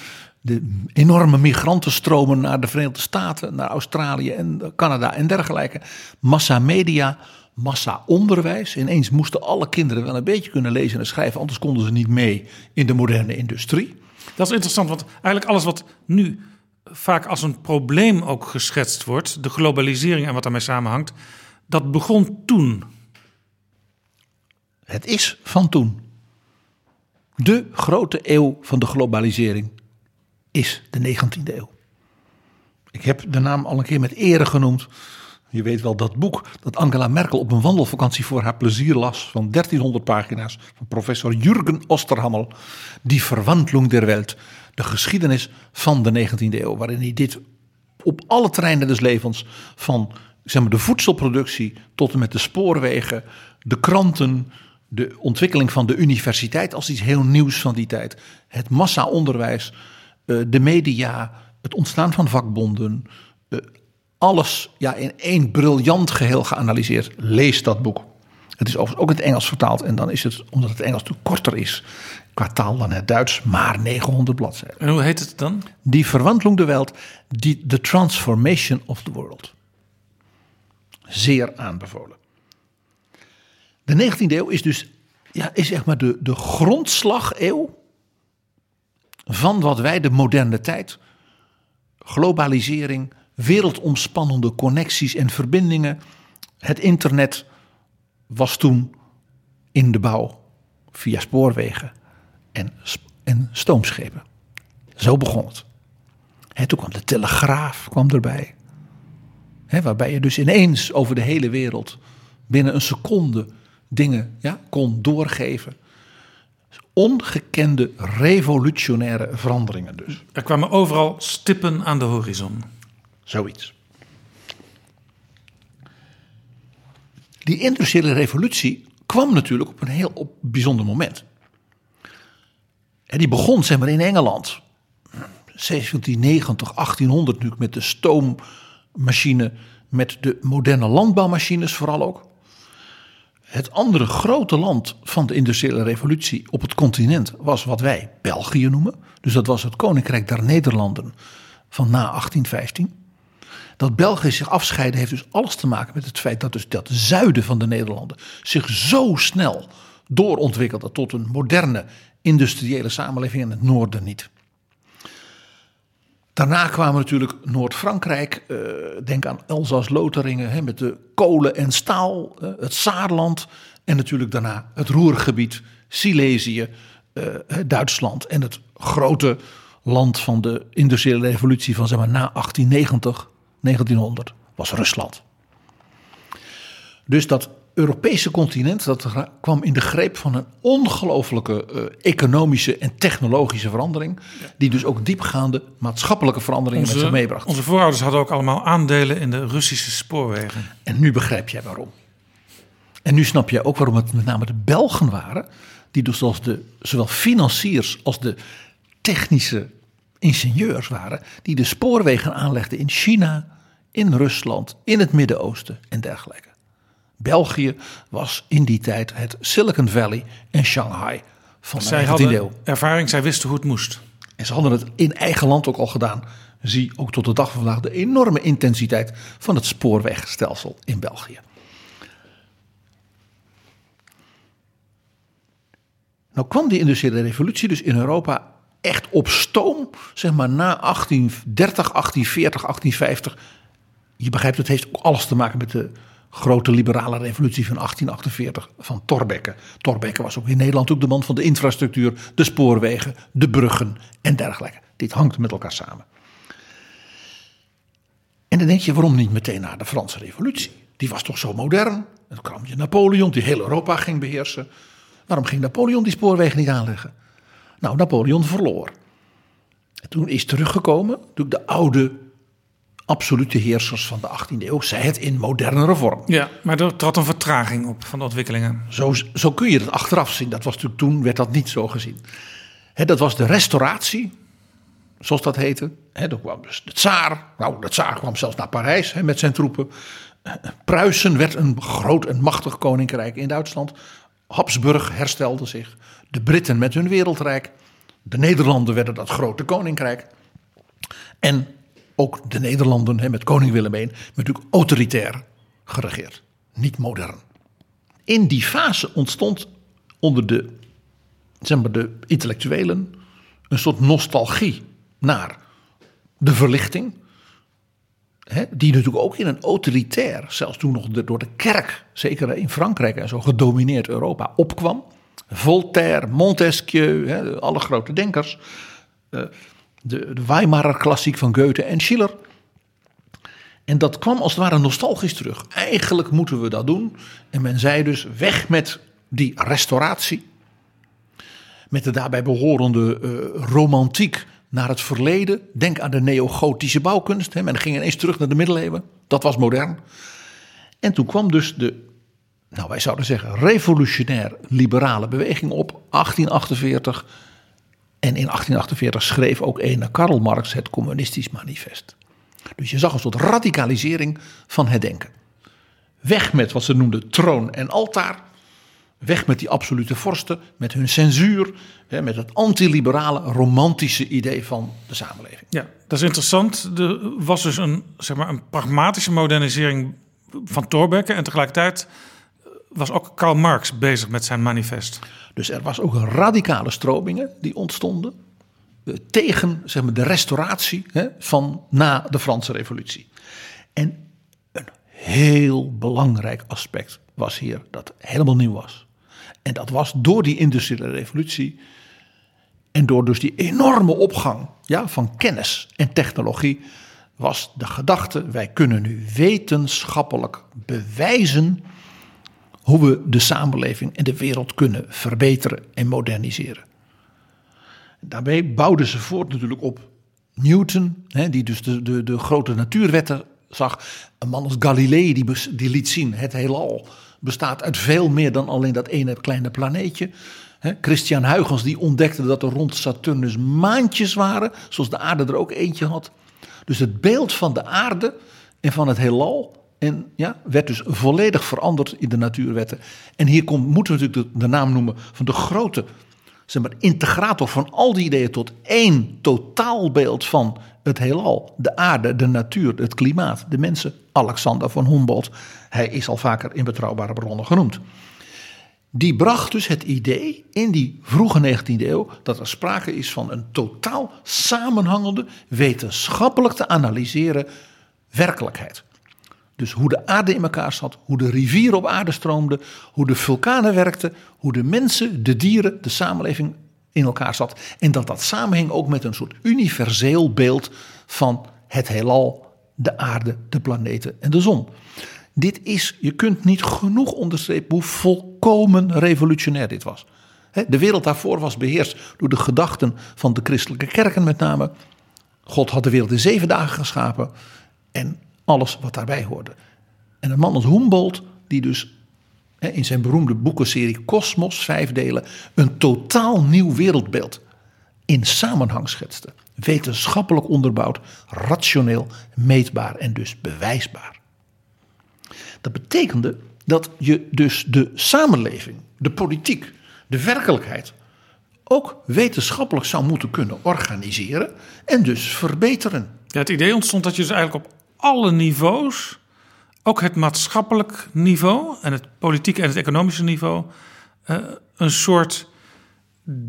de enorme migrantenstromen naar de Verenigde Staten, naar Australië en Canada en dergelijke. Massa media, massa onderwijs. Ineens moesten alle kinderen wel een beetje kunnen lezen en schrijven, anders konden ze niet mee in de moderne industrie. Dat is interessant, want eigenlijk alles wat nu vaak als een probleem ook geschetst wordt, de globalisering en wat daarmee samenhangt, dat begon toen. Het is van toen. De grote eeuw van de globalisering is de 19e eeuw. Ik heb de naam al een keer met ere genoemd. Je weet wel dat boek dat Angela Merkel op een wandelvakantie voor haar plezier las van 1300 pagina's van professor Jürgen Osterhammel, Die Verwandlung der Welt, de geschiedenis van de 19e eeuw, waarin hij dit op alle terreinen des levens van zeg maar, de voedselproductie tot en met de spoorwegen, de kranten, de ontwikkeling van de universiteit als iets heel nieuws van die tijd, het massa-onderwijs, eh, de media, het ontstaan van vakbonden, eh, alles ja, in één briljant geheel geanalyseerd. Lees dat boek. Het is overigens ook in het Engels vertaald en dan is het, omdat het Engels natuurlijk korter is, qua taal dan het Duits, maar 900 bladzijden. En hoe heet het dan? Die Verwandlung der Welt, die The Transformation of the World. Zeer aanbevolen. De 19e eeuw is dus ja, is zeg maar de, de grondslag-eeuw van wat wij de moderne tijd, globalisering, wereldomspannende connecties en verbindingen. Het internet was toen in de bouw via spoorwegen en, en stoomschepen. Zo begon het. Hè, toen kwam de telegraaf kwam erbij. Waarbij je dus ineens over de hele wereld binnen een seconde dingen ja, kon doorgeven. Ongekende revolutionaire veranderingen dus. Er kwamen overal stippen aan de horizon. Zoiets. Die industriële revolutie kwam natuurlijk op een heel op bijzonder moment. En die begon zeg maar in Engeland. 1790, 1800 natuurlijk met de stoommachine, met de moderne landbouwmachines vooral ook. Het andere grote land van de industriële revolutie op het continent was wat wij België noemen. Dus dat was het Koninkrijk der Nederlanden van na 1815. Dat België zich afscheiden heeft dus alles te maken met het feit dat dus dat zuiden van de Nederlanden zich zo snel doorontwikkelde tot een moderne industriële samenleving en het noorden niet. Daarna kwamen natuurlijk Noord-Frankrijk, eh, denk aan Elzas-Lotharingen hè, met de kolen en staal, eh, het Saarland en natuurlijk daarna het Roergebied, Silesië, eh, Duitsland en het grote land van de industriële revolutie van zeg maar na 1890, 1900 was Rusland. Dus dat Europese continent dat kwam in de greep van een ongelofelijke eh, economische en technologische verandering. Die dus ook diepgaande maatschappelijke veranderingen met zich meebracht. onze voorouders hadden ook allemaal aandelen in de Russische spoorwegen. En nu begrijp jij waarom. En nu snap je ook waarom het met name de Belgen waren. Die dus als de, zowel financiers als de technische ingenieurs waren. Die de spoorwegen aanlegden in China, in Rusland, in het Midden-Oosten en dergelijke. België was in die tijd het Silicon Valley en Shanghai van Zij de 19e hadden eeuw. ervaring, zij wisten hoe het moest. En ze hadden het in eigen land ook al gedaan. Zie ook tot de dag van vandaag de enorme intensiteit van het spoorwegstelsel in België. Nou kwam die industriële revolutie dus in Europa echt op stoom, zeg maar na 1830, 1840, 1850. Je begrijpt, het heeft ook alles te maken met de grote liberale revolutie van 1848 van Thorbecke. Thorbecke was ook in Nederland ook de man van de infrastructuur, de spoorwegen, de bruggen en dergelijke. Dit hangt met elkaar samen. En dan denk je, waarom niet meteen naar de Franse revolutie? Die was toch zo modern? Dan kwam je Napoleon, die heel Europa ging beheersen. Waarom ging Napoleon die spoorwegen niet aanleggen? Nou, Napoleon verloor. En toen is teruggekomen, natuurlijk de oude absolute heersers van de 18e eeuw, zij het in modernere vorm. Ja, maar er trad een vertraging op van de ontwikkelingen. Zo, zo kun je het achteraf zien. Dat was natuurlijk toen, werd dat niet zo gezien. Dat was de restauratie, zoals dat heette. Hè, toen kwam dus de tsaar. Nou, de tsaar kwam zelfs naar Parijs met zijn troepen. Pruisen werd een groot en machtig koninkrijk in Duitsland. Habsburg herstelde zich. De Britten met hun wereldrijk. De Nederlanden werden dat grote koninkrijk. En ook de Nederlanden met koning Willem I, natuurlijk autoritair geregeerd. Niet modern. In die fase ontstond onder de, zeg maar, de intellectuelen een soort nostalgie naar de verlichting. Die natuurlijk ook in een autoritair, zelfs toen nog door de kerk, zeker in Frankrijk en zo, gedomineerd Europa opkwam. Voltaire, Montesquieu, alle grote denkers. eh, de, de Weimarer klassiek van Goethe en Schiller. En dat kwam als het ware nostalgisch terug. Eigenlijk moeten we dat doen. En men zei dus weg met die restauratie. Met de daarbij behorende eh, romantiek naar het verleden. Denk aan de neogotische bouwkunst. Hè. Men ging ineens terug naar de middeleeuwen. Dat was modern. En toen kwam dus de, nou wij zouden zeggen, revolutionair liberale beweging op. 1848. En in 1848 schreef ook een Karl Marx het Communistisch Manifest. Dus je zag een soort radicalisering van het denken. Weg met wat ze noemden troon en altaar. Weg met die absolute vorsten, met hun censuur, met het antiliberale, romantische idee van de samenleving. Ja, dat is interessant. Er was dus een, zeg maar, een pragmatische modernisering van Thorbecke. En tegelijkertijd was ook Karl Marx bezig met zijn manifest. Dus er was ook radicale stromingen die ontstonden eh, tegen zeg maar, de restauratie hè, van na de Franse Revolutie. En een heel belangrijk aspect was hier dat helemaal nieuw was. En dat was door die industriële revolutie en door dus die enorme opgang ja, van kennis en technologie was de gedachte wij kunnen nu wetenschappelijk bewijzen hoe we de samenleving en de wereld kunnen verbeteren en moderniseren. Daarbij bouwden ze voort natuurlijk op Newton, hè, die dus de, de, de grote natuurwetten zag. Een man als Galilei die, die liet zien, het heelal bestaat uit veel meer dan alleen dat ene kleine planeetje. Hè, Christian Huygens die ontdekte dat er rond Saturnus maantjes waren, zoals de aarde er ook eentje had. Dus het beeld van de aarde en van het heelal en, ja, werd dus volledig veranderd in de natuurwetten. En hier komt, moeten we natuurlijk de, naam noemen van de grote zeg maar, integrator van al die ideeën tot één totaalbeeld van het heelal. De aarde, de natuur, het klimaat, de mensen. Alexander van Humboldt. Hij is al vaker in betrouwbare bronnen genoemd. Die bracht dus het idee in die vroege 19e eeuw dat er sprake is van een totaal samenhangende, wetenschappelijk te analyseren werkelijkheid. Dus hoe de aarde in elkaar zat, hoe de rivieren op aarde stroomden, hoe de vulkanen werkten, hoe de mensen, de dieren, de samenleving in elkaar zat. En dat dat samenhing ook met een soort universeel beeld van het heelal, de aarde, de planeten en de zon. Dit is, je kunt niet genoeg onderstrepen hoe volkomen revolutionair dit was. De wereld daarvoor was beheerst door de gedachten van de christelijke kerken met name. God had de wereld in zeven dagen geschapen en alles wat daarbij hoorde. En een man als Humboldt, die dus in zijn beroemde boekenserie Cosmos, vijf delen, een totaal nieuw wereldbeeld in samenhang schetste. Wetenschappelijk onderbouwd, rationeel, meetbaar en dus bewijsbaar. Dat betekende dat je dus de samenleving, de politiek, de werkelijkheid ook wetenschappelijk zou moeten kunnen organiseren en dus verbeteren. Ja, het idee ontstond dat je dus eigenlijk op alle niveaus, ook het maatschappelijk niveau en het politieke en het economische niveau, eh, een soort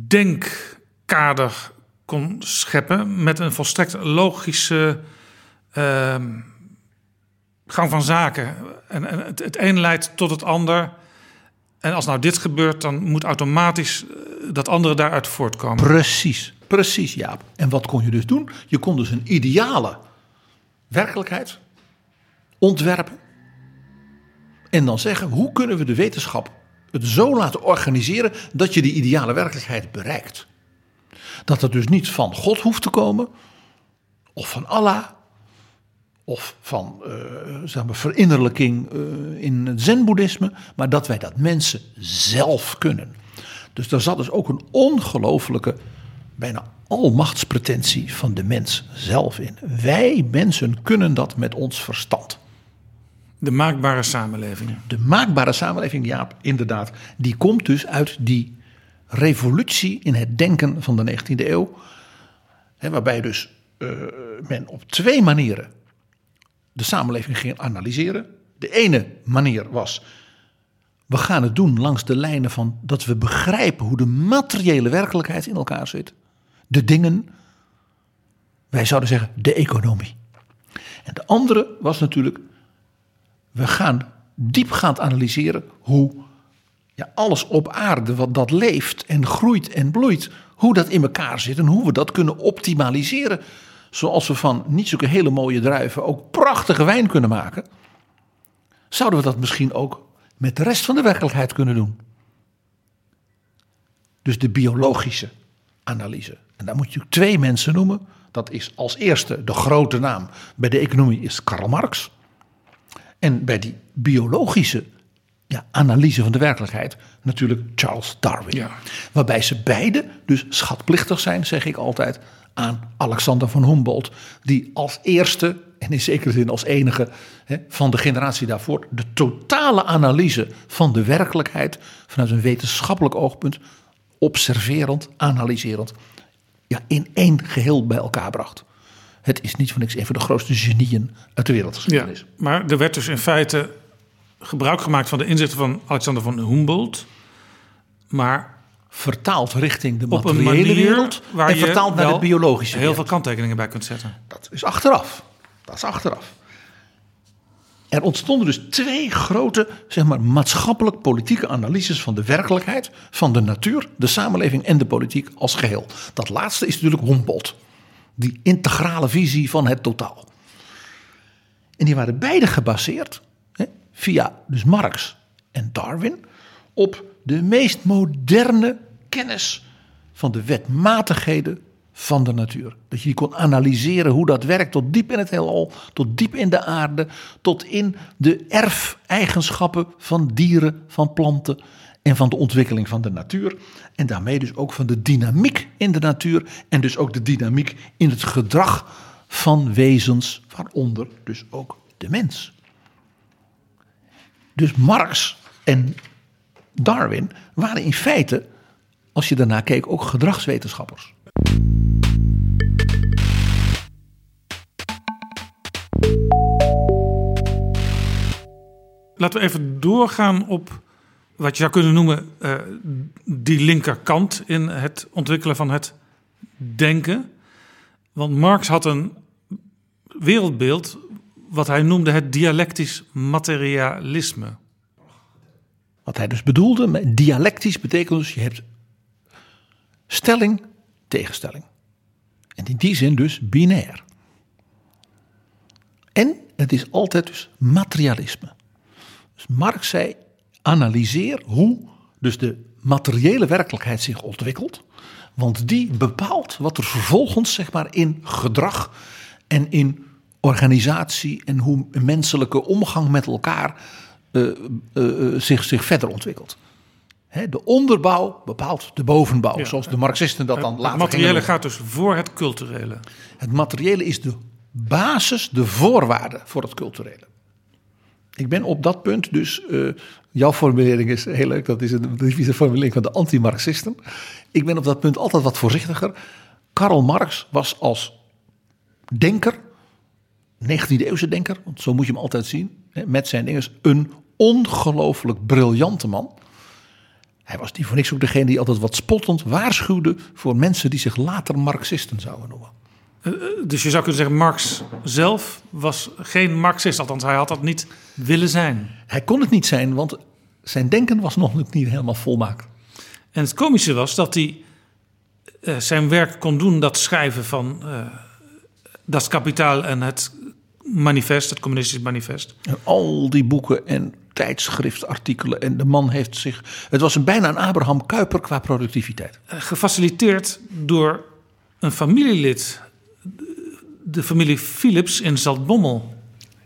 denkkader kon scheppen met een volstrekt logische ehm, gang van zaken. En, en het, het een leidt tot het ander. En als nou dit gebeurt, dan moet automatisch eh, dat andere daaruit voortkomen. Precies, precies Jaap. En wat kon je dus doen? Je kon dus een ideale werkelijkheid ontwerpen. En dan zeggen, hoe kunnen we de wetenschap het zo laten organiseren dat je die ideale werkelijkheid bereikt. Dat het dus niet van God hoeft te komen, of van Allah, of van eh, zeg maar, verinnerlijking eh, in het zen-boeddhisme, maar dat wij dat mensen zelf kunnen. Dus daar zat dus ook een ongelofelijke, bijna almachtspretentie van de mens zelf in. Wij mensen kunnen dat met ons verstand. De maakbare samenleving. De maakbare samenleving, Jaap, inderdaad, die komt dus uit die revolutie in het denken van de 19e eeuw. Hè, waarbij dus eh, men op twee manieren de samenleving ging analyseren. De ene manier was, we gaan het doen langs de lijnen van dat we begrijpen hoe de materiële werkelijkheid in elkaar zit. De dingen. Wij zouden zeggen de economie. En de andere was natuurlijk, we gaan diepgaand analyseren hoe ja, alles op aarde wat dat leeft en groeit en bloeit, hoe dat in elkaar zit en hoe we dat kunnen optimaliseren. Zoals we van niet zulke hele mooie druiven ook prachtige wijn kunnen maken. Zouden we dat misschien ook met de rest van de werkelijkheid kunnen doen? Dus de biologische analyse. En daar moet je twee mensen noemen. Dat is als eerste de grote naam bij de economie is Karl Marx. En bij die biologische ja, analyse van de werkelijkheid natuurlijk Charles Darwin. Waarbij ze beide dus schatplichtig zijn, zeg ik altijd, aan Alexander van Humboldt. Die als eerste, en in zekere zin als enige hè, van de generatie daarvoor, de totale analyse van de werkelijkheid vanuit een wetenschappelijk oogpunt, observerend, analyserend, ja, in één geheel bij elkaar bracht. Het is niet voor niks een van de grootste genieën uit de Ja, wereldgeschiedenis. maar er werd dus in feite gebruik gemaakt van de inzichten van Alexander van Humboldt. Maar Vertaald richting de materiële wereld waar en je vertaald naar de biologische heel veel kanttekeningen bij kunt zetten. Dat is achteraf. Dat is achteraf. Er ontstonden dus twee grote zeg maar, maatschappelijk-politieke analyses van de werkelijkheid, van de natuur, de samenleving en de politiek als geheel. Dat laatste is natuurlijk Humboldt. Die integrale visie van het totaal. En die waren beide gebaseerd, hè, via dus Marx en Darwin, op de meest moderne kennis van de wetmatigheden van de natuur. Dat je kon analyseren hoe dat werkt tot diep in het heelal, tot diep in de aarde, tot in de erfeigenschappen van dieren, van planten en van de ontwikkeling van de natuur. En daarmee dus ook van de dynamiek in de natuur en dus ook de dynamiek in het gedrag van wezens, waaronder dus ook de mens. Dus Marx en Darwin waren in feite, als je daarna keek, ook gedragswetenschappers. Laten we even doorgaan op wat je zou kunnen noemen eh, die linkerkant in het ontwikkelen van het denken. Want Marx had een wereldbeeld wat hij noemde het dialectisch materialisme. Wat hij dus bedoelde, dialectisch betekent dus je hebt stelling, tegenstelling. En in die zin dus binair. En het is altijd dus materialisme. Dus Marx zei, analyseer hoe dus de materiële werkelijkheid zich ontwikkelt. Want die bepaalt wat er vervolgens zeg maar in gedrag en in organisatie en hoe menselijke omgang met elkaar eh, eh, eh, zich, zich verder ontwikkelt. De onderbouw bepaalt de bovenbouw, Ja. zoals de Marxisten dat dan Het later materiële gingen gaat dus voor het culturele. het materiële is de basis, de voorwaarde voor het culturele. Ik ben op dat punt dus, eh, jouw formulering is heel leuk, dat is een typische formulering van de anti-Marxisten. Ik ben op dat punt altijd wat voorzichtiger. Karl Marx was als denker, 19e eeuwse denker, want zo moet je hem altijd zien, met zijn dingen, een ongelooflijk briljante man. Hij was niet voor niks ook degene die altijd wat spottend waarschuwde voor mensen die zich later Marxisten zouden noemen. Dus je zou kunnen zeggen, Marx zelf was geen Marxist. Althans, hij had dat niet willen zijn. Hij kon het niet zijn, want zijn denken was nog niet helemaal volmaakt. En het komische was dat hij eh, zijn werk kon doen, dat schrijven van eh Das Kapitaal en het manifest, het communistisch manifest. En al die boeken en tijdschriftartikelen. En de man heeft zich. Het was een, bijna een Abraham Kuyper qua productiviteit. Eh, gefaciliteerd door een familielid, de familie Philips in Zaltbommel.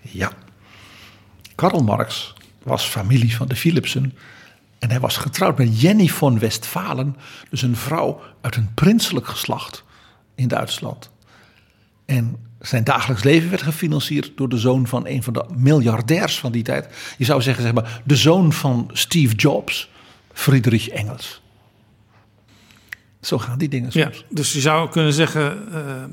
Ja. Karl Marx was familie van de Philipsen. En hij was getrouwd met Jenny von Westphalen. Dus een vrouw uit een prinselijk geslacht in Duitsland. En zijn dagelijks leven werd gefinancierd door de zoon van een van de miljardairs van die tijd. Je zou zeggen, zeg maar, de zoon van Steve Jobs, Friedrich Engels. Zo gaan die dingen Ja, soms. dus je zou kunnen zeggen, eh,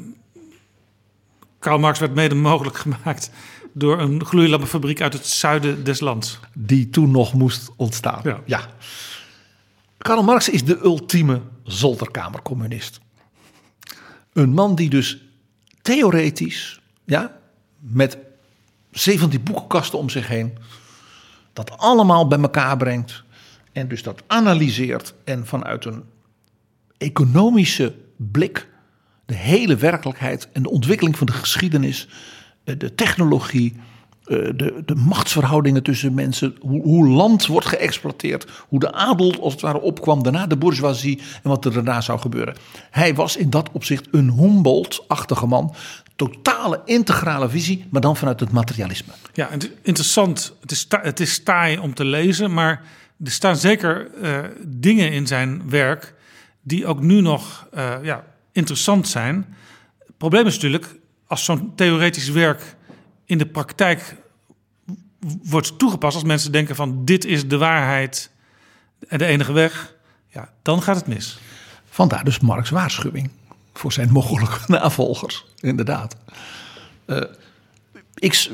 Karl Marx werd mede mogelijk gemaakt door een gloeilampenfabriek uit het zuiden des lands. Die toen nog moest ontstaan. Ja. ja. Karl Marx is de ultieme zolderkamercommunist. Een man die dus theoretisch, ja, met 17 boekenkasten om zich heen, dat allemaal bij elkaar brengt. En dus dat analyseert en vanuit een economische blik de hele werkelijkheid en de ontwikkeling van de geschiedenis, eh, de technologie, eh, de, de machtsverhoudingen tussen mensen, hoe, hoe land wordt geëxploiteerd, hoe de adel als het ware opkwam, daarna de bourgeoisie en wat er daarna zou gebeuren. Hij was in dat opzicht een Humboldt-achtige man, totale integrale visie, maar dan vanuit het materialisme. Ja, interessant. Het is, het is taai om te lezen, maar er staan zeker eh, dingen in zijn werk die ook nu nog ja, interessant zijn. Het probleem is natuurlijk, als zo'n theoretisch werk in de praktijk wordt toegepast, als mensen denken van dit is de waarheid en de enige weg, ja, dan gaat het mis. Vandaar dus Marx' waarschuwing voor zijn mogelijke navolgers, inderdaad. Eh, ik, s-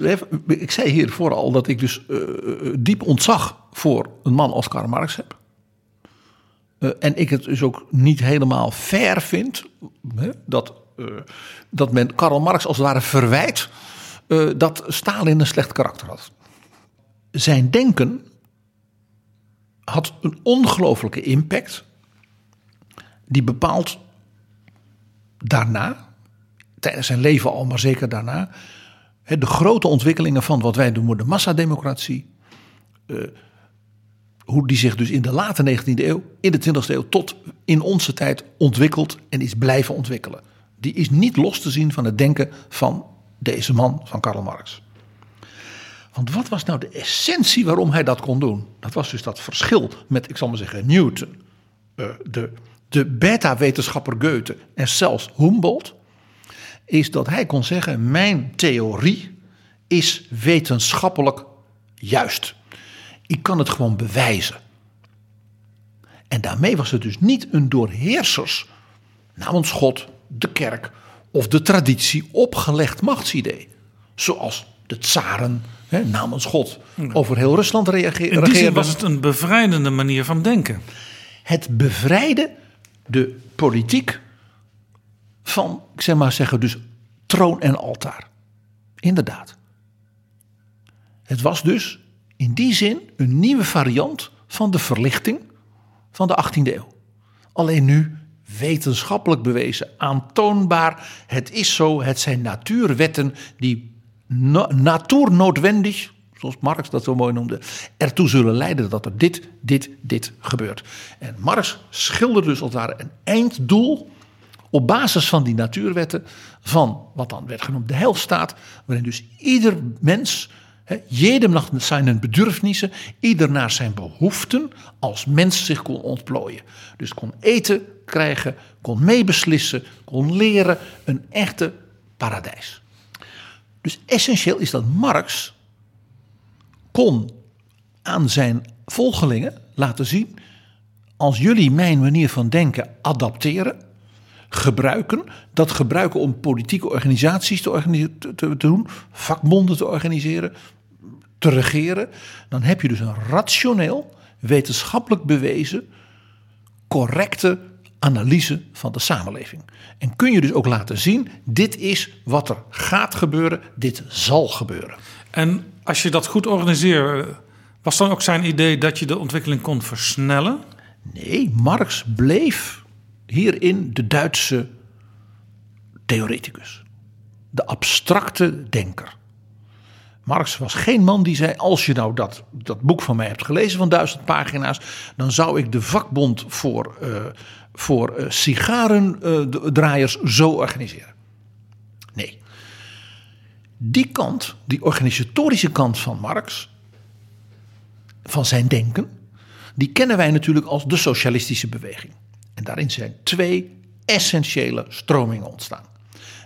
ik zei hier vooral dat ik dus eh, diep ontzag voor een man als Karl Marx heb. Eh, en ik het dus ook niet helemaal fair vind hè, dat, eh, dat men Karl Marx als het ware verwijt eh, dat Stalin een slecht karakter had. Zijn denken had een ongelooflijke impact die bepaalt daarna, tijdens zijn leven al, maar zeker daarna, hè, de grote ontwikkelingen van wat wij noemen de massademocratie. Hoe die zich dus in de late 19e eeuw, in de 20e eeuw tot in onze tijd ontwikkelt en is blijven ontwikkelen. Die is niet los te zien van het denken van deze man, van Karl Marx. Want wat was nou de essentie waarom hij dat kon doen? Dat was dus dat verschil met, ik zal maar zeggen, Newton, eh, de, de beta-wetenschapper Goethe en zelfs Humboldt. Is dat hij kon zeggen: Mijn theorie is wetenschappelijk juist. Ik kan het gewoon bewijzen. En daarmee was het dus niet een door heersers, namens God, de kerk of de traditie opgelegd machtsidee. Zoals de tsaren hè, namens God over heel Rusland reage- In die zin regeerden. was het een bevrijdende manier van denken. Het bevrijden de politiek van, ik zeg maar zeggen, dus troon en altaar. Inderdaad. Het was dus in die zin een nieuwe variant van de verlichting van de 18e eeuw. Alleen nu wetenschappelijk bewezen, aantoonbaar. Het is zo, het zijn natuurwetten die na- natuurnoodwendig, zoals Marx dat zo mooi noemde, ertoe zullen leiden dat er dit, dit, dit gebeurt. En Marx schilderde dus als het ware een einddoel op basis van die natuurwetten van wat dan werd genoemd de heilstaat, waarin dus ieder mens, hè, jedem nach zijn bedürfnissen, ieder naar zijn behoeften als mens zich kon ontplooien. Dus kon eten krijgen, kon meebeslissen, kon leren, een echte paradijs. Dus essentieel is dat Marx kon aan zijn volgelingen laten zien: als jullie mijn manier van denken adapteren, gebruiken, dat gebruiken om politieke organisaties te, organi- te, te- te doen, vakbonden te organiseren, te regeren, dan heb je dus een rationeel, wetenschappelijk bewezen, correcte analyse van de samenleving. En kun je dus ook laten zien, dit is wat er gaat gebeuren, dit zal gebeuren. En als je dat goed organiseert, was dan ook zijn idee dat je de ontwikkeling kon versnellen? Nee, Marx bleef hierin de Duitse theoreticus. De abstracte denker. Marx was geen man die zei: Als je nou dat, dat boek van mij hebt gelezen van duizend pagina's, dan zou ik de vakbond voor, eh voor eh, sigarendraaiers zo organiseren. Nee. Die kant, die organisatorische kant van Marx, van zijn denken, die kennen wij natuurlijk als de socialistische beweging. En daarin zijn twee essentiële stromingen ontstaan.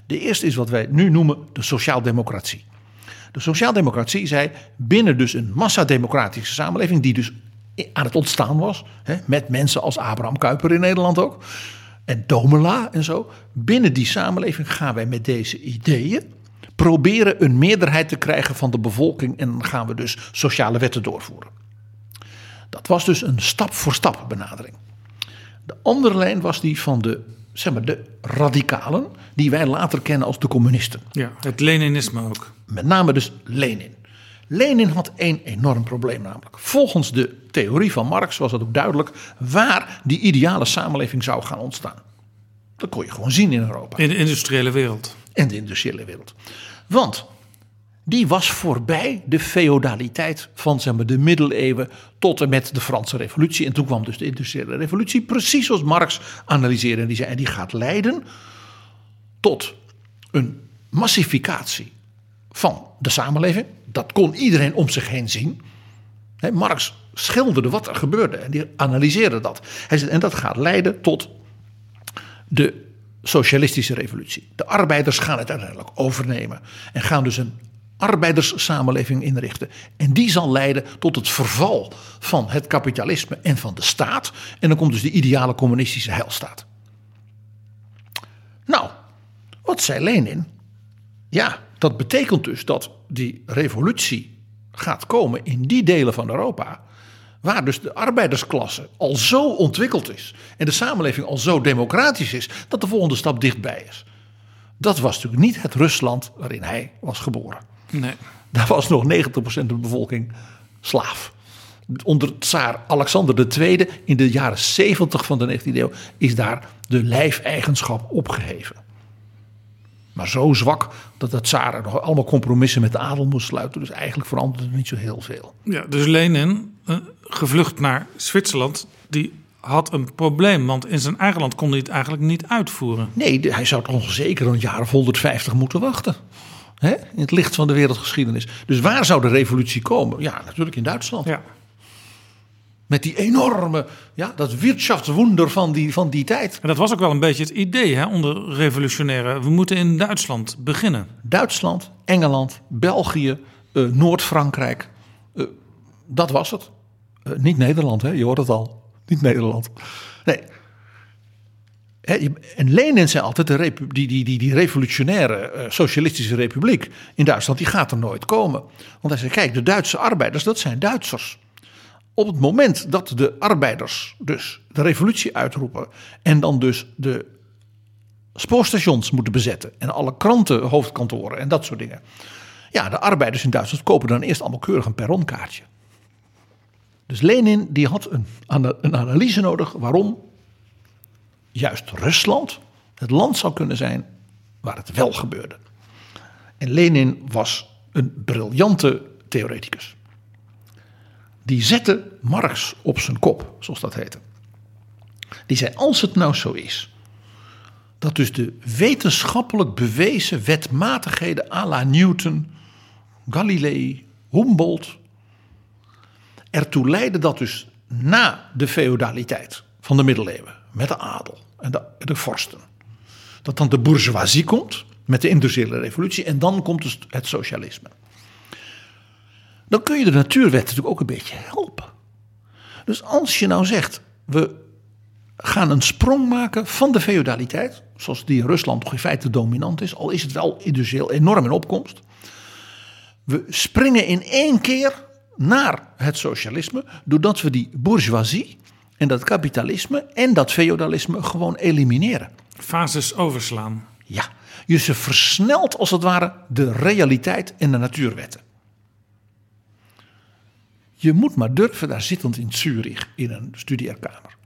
De eerste is wat wij nu noemen de sociaaldemocratie. De sociaaldemocratie zei binnen dus een massademocratische samenleving, die dus aan het ontstaan was, hè, met mensen als Abraham Kuyper in Nederland ook, en Domela en zo. Binnen die samenleving gaan wij met deze ideeën proberen een meerderheid te krijgen van de bevolking en gaan we dus sociale wetten doorvoeren. Dat was dus een stap voor stap benadering. De andere lijn was die van de zeg maar, de radicalen die wij later kennen als de communisten. Ja, het Leninisme ook. Met name dus Lenin. Lenin had één enorm probleem namelijk. Volgens de theorie van Marx was het ook duidelijk waar die ideale samenleving zou gaan ontstaan. Dat kon je gewoon zien in Europa In de industriële wereld. en de industriële wereld. Want die was voorbij de feodaliteit van zeg maar, de middeleeuwen tot en met de Franse revolutie. En toen kwam dus de industriële revolutie, precies zoals Marx analyseerde. En die zei, en die gaat leiden tot een massificatie van de samenleving. Dat kon iedereen om zich heen zien. Marx schilderde wat er gebeurde en die analyseerde dat. En dat gaat leiden tot de socialistische revolutie. De arbeiders gaan het uiteindelijk overnemen en gaan dus een arbeiderssamenleving inrichten. En die zal leiden tot het verval van het kapitalisme en van de staat. En dan komt dus de ideale communistische heilstaat. Nou, wat zei Lenin? Ja, dat betekent dus dat die revolutie gaat komen in die delen van Europa. Waar dus de arbeidersklasse al zo ontwikkeld is. En de samenleving al zo democratisch is. Dat de volgende stap dichtbij is. Dat was natuurlijk niet het Rusland waarin hij was geboren. Nee. Daar was nog 90% van de bevolking slaaf. Onder tsaar Alexander II in de jaren 70 van de 19e eeuw is daar de lijfeigenschap opgeheven. Maar zo zwak dat de tsaren nog allemaal compromissen met de adel moest sluiten. Dus eigenlijk veranderde er niet zo heel veel. Ja, dus Lenin, eh, gevlucht naar Zwitserland, die had een probleem. Want in zijn eigen land kon hij het eigenlijk niet uitvoeren. Nee, hij zou toch zeker een jaar of 150 moeten wachten. Hè? In het licht van de wereldgeschiedenis. Dus waar zou de revolutie komen? Ja, natuurlijk in Duitsland. Ja. Met die enorme, ja, dat Wirtschaftswunder van die, van die tijd. En dat was ook wel een beetje het idee hè, onder revolutionairen. We moeten in Duitsland beginnen. Duitsland, Engeland, België, eh, Noord-Frankrijk. Eh, dat was het. Eh, niet Nederland, hè? je hoort het al. Niet Nederland. Nee. En Lenin zei altijd, de die, die, die, die revolutionaire socialistische republiek in Duitsland, die gaat er nooit komen. Want hij zei, kijk, de Duitse arbeiders, dat zijn Duitsers. Op het moment dat de arbeiders dus de revolutie uitroepen en dan dus de spoorstations moeten bezetten. En alle kranten, hoofdkantoren en dat soort dingen. Ja, de arbeiders in Duitsland kopen dan eerst allemaal keurig een perronkaartje. Dus Lenin die had een, een analyse nodig waarom juist Rusland het land zou kunnen zijn waar het wel gebeurde. En Lenin was een briljante theoreticus. Die zette Marx op zijn kop, zoals dat heette. Die zei: Als het nou zo is dat dus de wetenschappelijk bewezen wetmatigheden à la Newton, Galilei, Humboldt ertoe leiden dat dus na de feodaliteit van de middeleeuwen met de adel en de, de vorsten, dat dan de bourgeoisie komt met de industriële revolutie en dan komt dus het socialisme. Dan kun je de natuurwet natuurlijk ook een beetje helpen. Dus als je nou zegt, we gaan een sprong maken van de feodaliteit, zoals die in Rusland toch in feite dominant is, al is het wel industrieel enorm in opkomst. We springen in één keer naar het socialisme, doordat we die bourgeoisie en dat kapitalisme en dat feodalisme gewoon elimineren. Fases overslaan. Ja, je ze versnelt als het ware de realiteit en de natuurwetten. Je moet maar durven daar zittend in Zurich in een studeerkamer.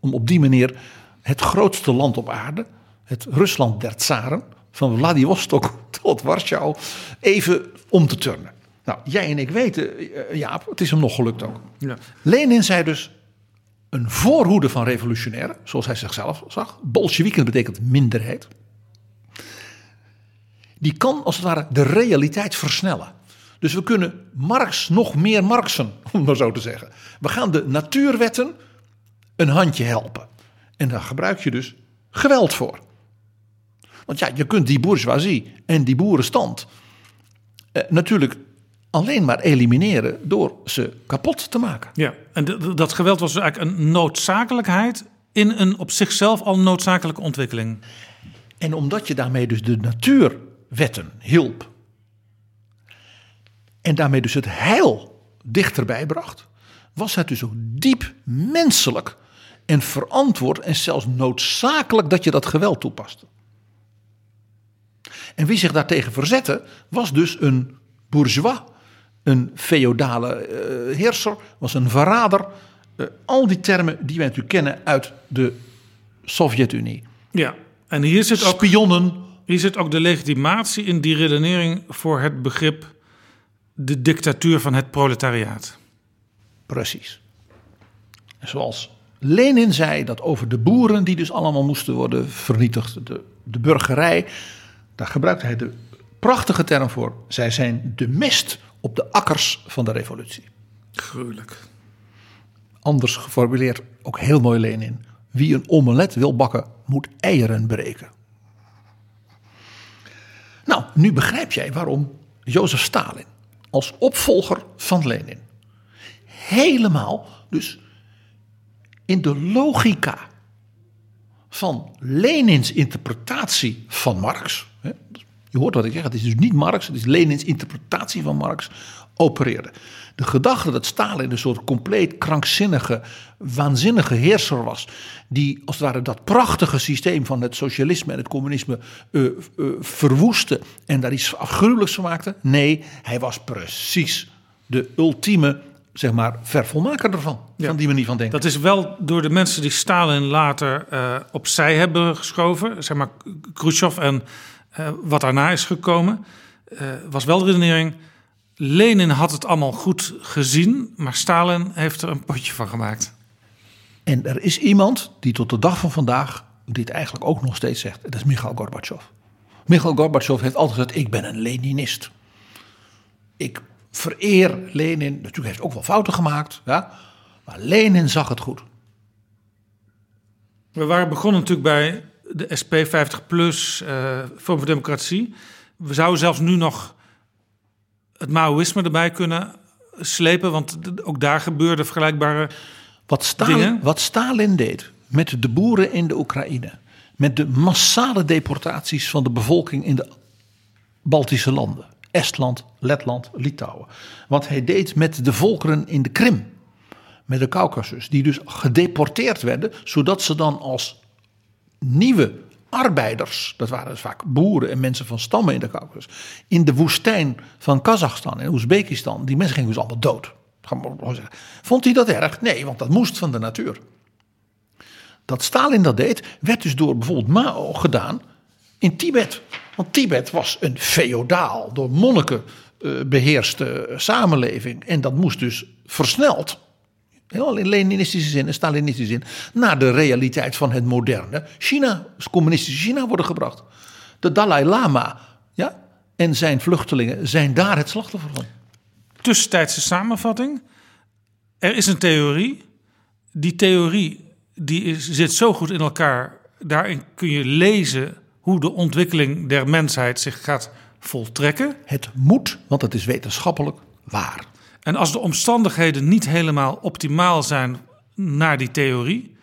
Om op die manier het grootste land op aarde, het Rusland der tsaren, van Vladivostok tot Warschau, even om te turnen. Nou, jij en ik weten, eh, Jaap, het is hem nog gelukt ook. Ja. Lenin zei dus een voorhoede van revolutionairen, zoals hij zichzelf zag. Bolsjewieken betekent minderheid. Die kan als het ware de realiteit versnellen. Dus we kunnen Marx nog meer Marxen, om maar zo te zeggen. We gaan de natuurwetten een handje helpen. En daar gebruik je dus geweld voor. Want ja, je kunt die bourgeoisie en die boerenstand eh, natuurlijk alleen maar elimineren door ze kapot te maken. Ja, en dat geweld was dus eigenlijk een noodzakelijkheid in een op zichzelf al noodzakelijke ontwikkeling. En omdat je daarmee dus de natuurwetten hielp. En daarmee dus het heil dichterbij bracht. Was het dus ook diep menselijk en verantwoord en zelfs noodzakelijk dat je dat geweld toepaste. En wie zich daartegen verzette, was dus een bourgeois, een feodale eh, heerser, was een verrader. Eh, al die termen die wij natuurlijk kennen uit de Sovjet-Unie. Ja, en hier zit ook, Spionnen, hier zit ook de legitimatie in die redenering voor het begrip de dictatuur van het proletariaat. precies. Zoals Lenin zei dat over de boeren die dus allemaal moesten worden vernietigd, de, de burgerij, daar gebruikte hij de prachtige term voor. Zij zijn de mest op de akkers van de revolutie. Gruwelijk. Anders geformuleerd, ook heel mooi Lenin. Wie een omelet wil bakken, moet eieren breken. Nou, nu begrijp jij waarom Jozef Stalin als opvolger van Lenin helemaal dus in de logica van Lenins interpretatie van Marx. Je hoort wat ik zeg, het is dus niet Marx, het is Lenins interpretatie van Marx, opereerde. De gedachte dat Stalin een soort compleet krankzinnige, waanzinnige heerser was, die als het ware dat prachtige systeem van het socialisme en het communisme eh, verwoestte en daar iets afgruwelijks van maakte. Nee, hij was precies de ultieme, zeg maar, vervolmaker ervan, van die manier van denken. Dat is wel door de mensen die Stalin later eh, opzij hebben geschoven, zeg maar Khrushchev en wat daarna is gekomen, was wel de redenering. Lenin had het allemaal goed gezien, maar Stalin heeft er een potje van gemaakt. En er is iemand die tot de dag van vandaag dit eigenlijk ook nog steeds zegt. Dat is Michail Gorbachev. Michail Gorbachev heeft altijd gezegd, ik ben een Leninist. Ik vereer Lenin. Natuurlijk heeft hij ook wel fouten gemaakt. Ja? Maar Lenin zag het goed. We waren begonnen natuurlijk bij de SP 50 plus, eh Vorm voor Democratie. We zouden zelfs nu nog het Maoïsme erbij kunnen slepen, want ook daar gebeurde vergelijkbare. Wat Stalin, Dingen? wat Stalin deed met de boeren in de Oekraïne. Met de massale deportaties van de bevolking in de Baltische landen. Estland, Letland, Litouwen. Wat hij deed met de volkeren in de Krim. Met de Caucasus. Die dus gedeporteerd werden. Zodat ze dan als nieuwe arbeiders. Dat waren dus vaak boeren en mensen van stammen in de Caucasus. In de woestijn van Kazachstan en Oezbekistan. Die mensen gingen dus allemaal dood. Vond hij dat erg? Nee, want dat moest van de natuur. Dat Stalin dat deed, werd dus door bijvoorbeeld Mao gedaan in Tibet. Want Tibet was een feodaal, door monniken eh, beheerste samenleving. En dat moest dus versneld, helemaal in Leninistische zin en Stalinistische zin, naar de realiteit van het moderne China, het communistische China worden gebracht. De Dalai Lama ja, en zijn vluchtelingen zijn daar het slachtoffer van. tussentijdse samenvatting. Er is een theorie. Die theorie die is, zit zo goed in elkaar. Daarin kun je lezen hoe de ontwikkeling der mensheid zich gaat voltrekken. Het moet, want het is wetenschappelijk waar. En als de omstandigheden niet helemaal optimaal zijn naar die theorie,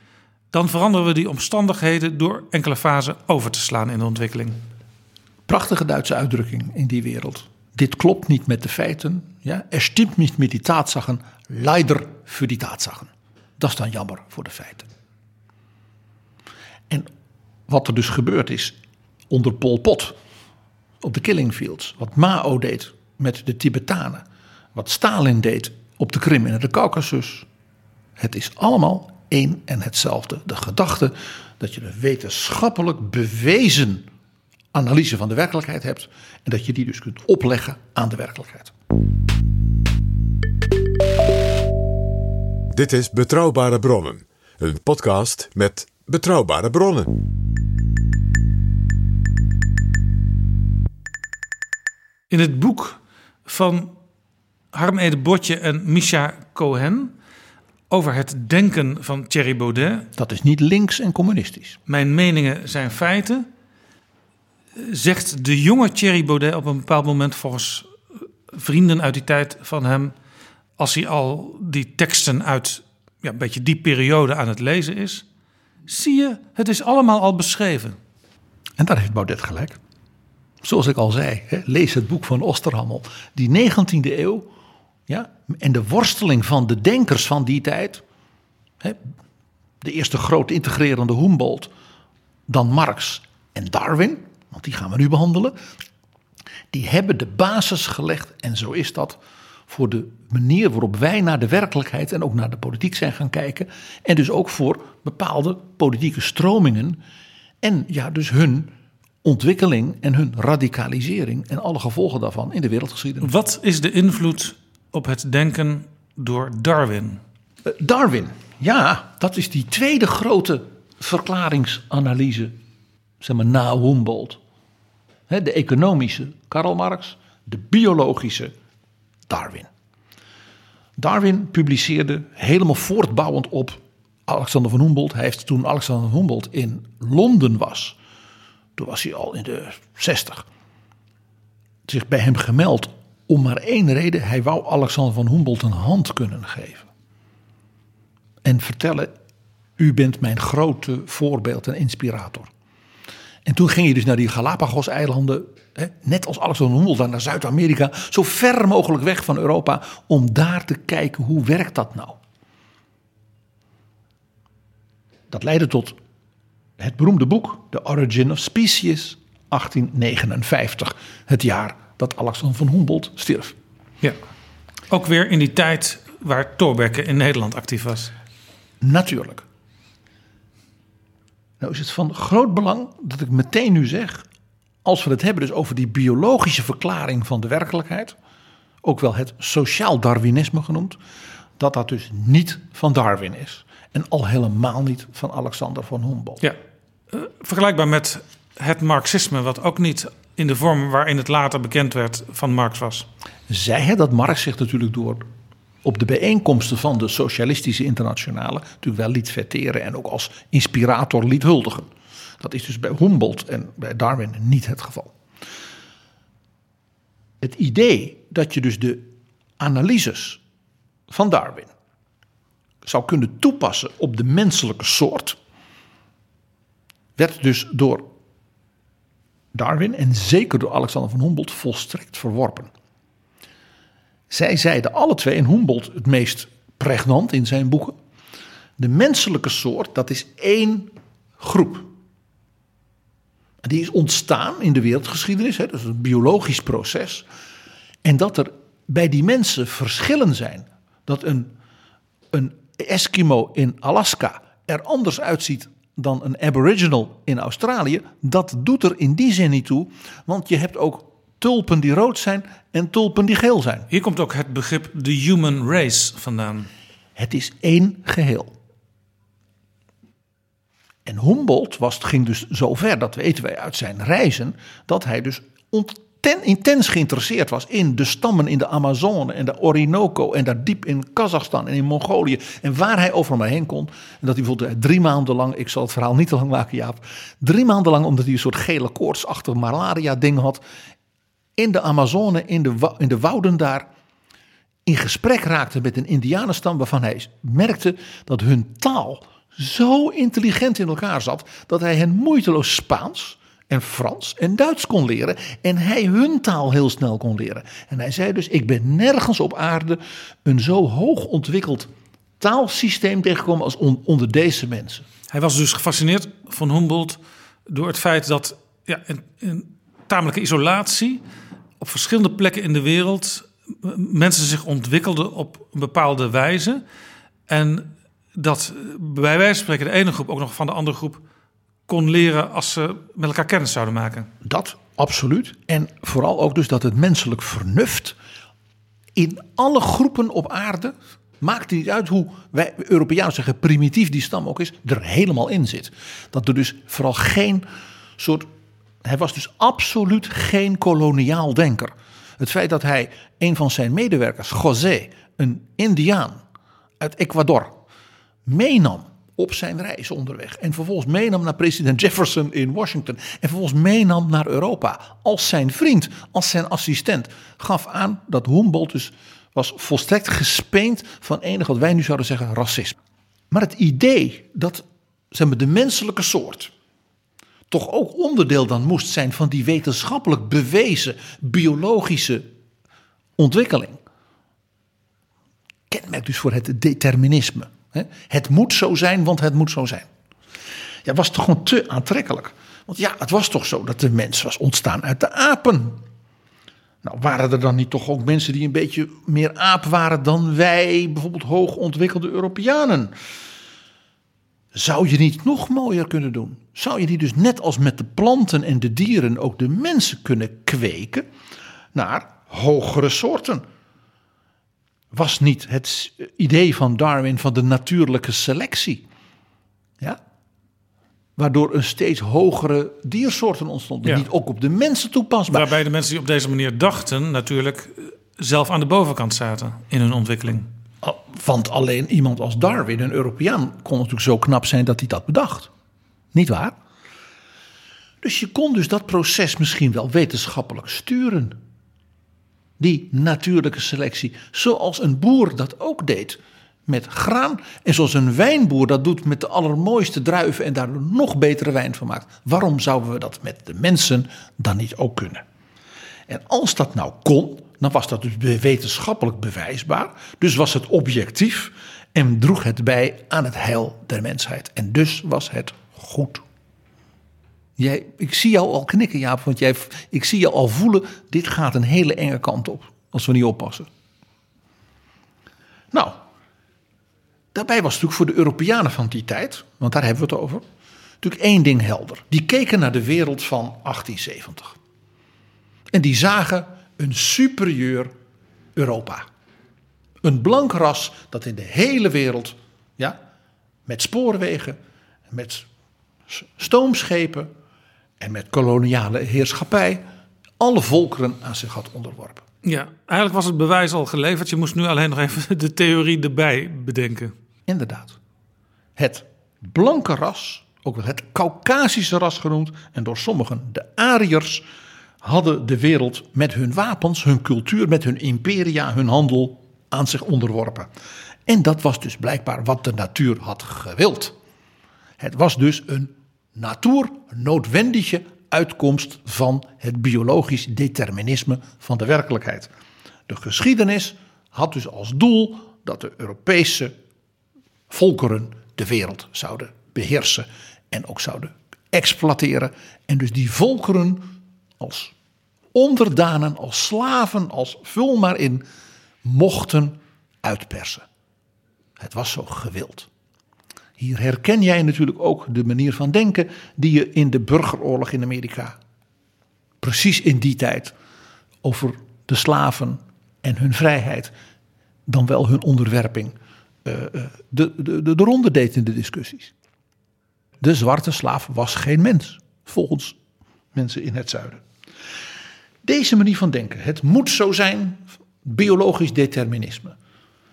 dan veranderen we die omstandigheden door enkele fasen over te slaan in de ontwikkeling. Prachtige Duitse uitdrukking in die wereld. Dit klopt niet met de feiten. Ja? Er stimmt niet met die Tatsachen. Leider für die Tatsachen. Dat is dan jammer voor de feiten. En wat er dus gebeurd is onder Pol Pot op de killing fields. Wat Mao deed met de Tibetanen. Wat Stalin deed op de Krim en de Caucasus. Het is allemaal één en hetzelfde. De gedachte dat je een wetenschappelijk bewezen analyse van de werkelijkheid hebt. En dat je die dus kunt opleggen aan de werkelijkheid. Dit is Betrouwbare Bronnen, een podcast met betrouwbare bronnen. In het boek van Harm Ede Botje en Misha Cohen over het denken van Thierry Baudet, Dat is niet links en communistisch. Mijn meningen zijn feiten, zegt de jonge Thierry Baudet op een bepaald moment volgens vrienden uit die tijd van hem, als hij al die teksten uit ja, een beetje die periode aan het lezen is, zie je, het is allemaal al beschreven. En daar heeft Baudet gelijk. Zoals ik al zei, hè, lees het boek van Osterhammel. Die 19e eeuw ja, en de worsteling van de denkers van die tijd. Hè, de eerste grote integrerende Humboldt, dan Marx en Darwin, want die gaan we nu behandelen, die hebben de basis gelegd, en zo is dat, voor de manier waarop wij naar de werkelijkheid en ook naar de politiek zijn gaan kijken. En dus ook voor bepaalde politieke stromingen. En ja, dus hun ontwikkeling en hun radicalisering en alle gevolgen daarvan in de wereldgeschiedenis. Wat is de invloed op het denken door Darwin? Eh, Darwin, ja, dat is die tweede grote verklaringsanalyse, zeg maar na Humboldt. De economische Karl Marx, de biologische Darwin. Darwin publiceerde helemaal voortbouwend op Alexander van Humboldt. Hij heeft toen Alexander Humboldt in Londen was, toen was hij al in de 60, zich bij hem gemeld om maar één reden. Hij wou Alexander van Humboldt een hand kunnen geven. En vertellen, u bent mijn grote voorbeeld en inspirator. En toen ging je dus naar die Galapagos-eilanden, net als Alexander van Humboldt, naar Zuid-Amerika, zo ver mogelijk weg van Europa, om daar te kijken hoe werkt dat nou. Dat leidde tot het beroemde boek The Origin of Species, 1859, het jaar dat Alexander van Humboldt stierf. Ja. Ook weer in die tijd waar Thorbecke in Nederland actief was. Natuurlijk. Nou is het van groot belang dat ik meteen nu zeg, als we het hebben dus over die biologische verklaring van de werkelijkheid, ook wel het sociaal Darwinisme genoemd, dat dat dus niet van Darwin is. En al helemaal niet van Alexander van Humboldt. Ja. Eh, vergelijkbaar met het Marxisme, wat ook niet in de vorm waarin het later bekend werd van Marx was. Zij hè, dat Marx zich natuurlijk door op de bijeenkomsten van de Socialistische Internationale natuurlijk wel liet vetteren en ook als inspirator liet huldigen. Dat is dus bij Humboldt en bij Darwin niet het geval. Het idee dat je dus de analyses van Darwin zou kunnen toepassen op de menselijke soort, werd dus door Darwin en zeker door Alexander van Humboldt volstrekt verworpen. Zij zeiden alle twee, en Humboldt het meest pregnant in zijn boeken, de menselijke soort, dat is één groep. Die is ontstaan in de wereldgeschiedenis, hè, dat is een biologisch proces. En dat er bij die mensen verschillen zijn. Dat een, een Eskimo in Alaska er anders uitziet dan een Aboriginal in Australië. Dat doet er in die zin niet toe, want je hebt ook tulpen die rood zijn en tulpen die geel zijn. Hier komt ook het begrip de human race vandaan. Het is één geheel. En Humboldt was, ging dus zo ver, dat weten wij uit zijn reizen, dat hij dus onten, intens geïnteresseerd was in de stammen in de Amazone en de Orinoco en daar diep in Kazachstan en in Mongolië en waar hij over maar heen kon. En dat hij bijvoorbeeld drie maanden lang, ik zal het verhaal niet te lang maken Jaap, drie maanden lang omdat hij een soort gele koortsachtig malaria ding had, in de Amazone, in de, in de wouden daar, in gesprek raakte met een indianenstam waarvan hij merkte dat hun taal zo intelligent in elkaar zat dat hij hen moeiteloos Spaans en Frans en Duits kon leren en hij hun taal heel snel kon leren. En hij zei dus: Ik ben nergens op aarde een zo hoog ontwikkeld taalsysteem tegengekomen als on- onder deze mensen. Hij was dus gefascineerd van Humboldt door het feit dat ja, in tamelijke isolatie op verschillende plekken in de wereld mensen zich ontwikkelden op een bepaalde wijze. En dat eh, bij wijze van spreken de ene groep ook nog van de andere groep kon leren als ze met elkaar kennis zouden maken. Dat absoluut. En vooral ook dus dat het menselijk vernuft in alle groepen op aarde. Maakt niet uit hoe wij Europeanen zeggen primitief die stam ook is, er helemaal in zit. Dat er dus vooral geen soort. Hij was dus absoluut geen koloniaal denker. Het feit dat hij een van zijn medewerkers, José, een Indiaan uit Ecuador, meenam op zijn reis onderweg. En vervolgens meenam naar president Jefferson in Washington. En vervolgens meenam naar Europa als zijn vriend, als zijn assistent. Gaf aan dat Humboldt dus was volstrekt gespeend van enig wat wij nu zouden zeggen racisme. Maar het idee dat zeg maar, de menselijke soort toch ook onderdeel dan moest zijn van die wetenschappelijk bewezen biologische ontwikkeling. Kenmerkt dus voor het determinisme. Het moet zo zijn, want het moet zo zijn. Ja, was toch gewoon te aantrekkelijk. Want ja, het was toch zo dat de mens was ontstaan uit de apen. Nou, waren er dan niet toch ook mensen die een beetje meer aap waren dan wij, bijvoorbeeld hoogontwikkelde Europeanen? Zou je niet nog mooier kunnen doen? Zou je niet dus net als met de planten en de dieren ook de mensen kunnen kweken naar hogere soorten? Was niet het idee van Darwin van de natuurlijke selectie? Ja? Waardoor een steeds hogere diersoorten ontstonden, Ja. niet ook op de mensen toepasbaar. Waarbij de mensen die op deze manier dachten natuurlijk eh, zelf aan de bovenkant zaten in hun ontwikkeling. Want alleen iemand als Darwin, een Europeaan, kon natuurlijk zo knap zijn dat hij dat bedacht. Niet waar? Dus je kon dus dat proces misschien wel wetenschappelijk sturen. Die natuurlijke selectie. Zoals een boer dat ook deed met graan. En zoals een wijnboer dat doet met de allermooiste druiven en daar nog betere wijn van maakt. Waarom zouden we dat met de mensen dan niet ook kunnen? En als dat nou kon, dan was dat dus wetenschappelijk bewijsbaar. Dus was het objectief en droeg het bij aan het heil der mensheid. En dus was het goed. Jij, ik zie jou al knikken, Jaap, want jij, ik zie jou al voelen, dit gaat een hele enge kant op, als we niet oppassen. Nou, daarbij was natuurlijk voor de Europeanen van die tijd, want daar hebben we het over, natuurlijk één ding helder. Die keken naar de wereld van 1870. En die zagen een superieur Europa. Een blank ras dat in de hele wereld, ja, met spoorwegen, met stoomschepen en met koloniale heerschappij, alle volkeren aan zich had onderworpen. Ja, eigenlijk was het bewijs al geleverd. Je moest nu alleen nog even de theorie erbij bedenken. Inderdaad. Het blanke ras, ook wel het Caucasische ras genoemd, en door sommigen de Ariërs, hadden de wereld met hun wapens, hun cultuur, met hun imperia, hun handel aan zich onderworpen. En dat was dus blijkbaar wat de natuur had gewild. Het was dus een natuurnoodwendige uitkomst van het biologisch determinisme van de werkelijkheid. De geschiedenis had dus als doel dat de Europese volkeren de wereld zouden beheersen en ook zouden exploiteren. En dus die volkeren als onderdanen, als slaven, als vul maar in, mochten uitpersen. Het was zo gewild. Hier herken jij natuurlijk ook de manier van denken die je in de burgeroorlog in Amerika, precies in die tijd, over de slaven en hun vrijheid, dan wel hun onderwerping, eh, eh, de, de, de, de ronde deed in de discussies. De zwarte slaaf was geen mens, volgens mensen in het zuiden. Deze manier van denken, het moet zo zijn, biologisch determinisme,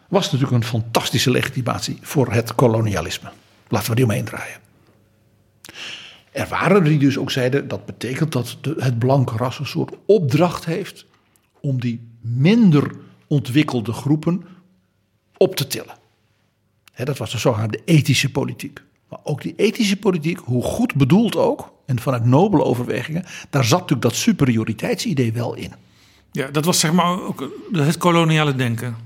was natuurlijk een fantastische legitimatie voor het kolonialisme. Laten we die omheen draaien. Er waren die dus ook zeiden dat betekent dat de, het blanke ras een soort opdracht heeft om die minder ontwikkelde groepen op te tillen. Dat was de zogenaamde ethische politiek. Maar ook die ethische politiek, hoe goed bedoeld ook, en vanuit nobele overwegingen, daar zat natuurlijk dat superioriteitsidee wel in. Ja, dat was zeg maar ook het koloniale denken.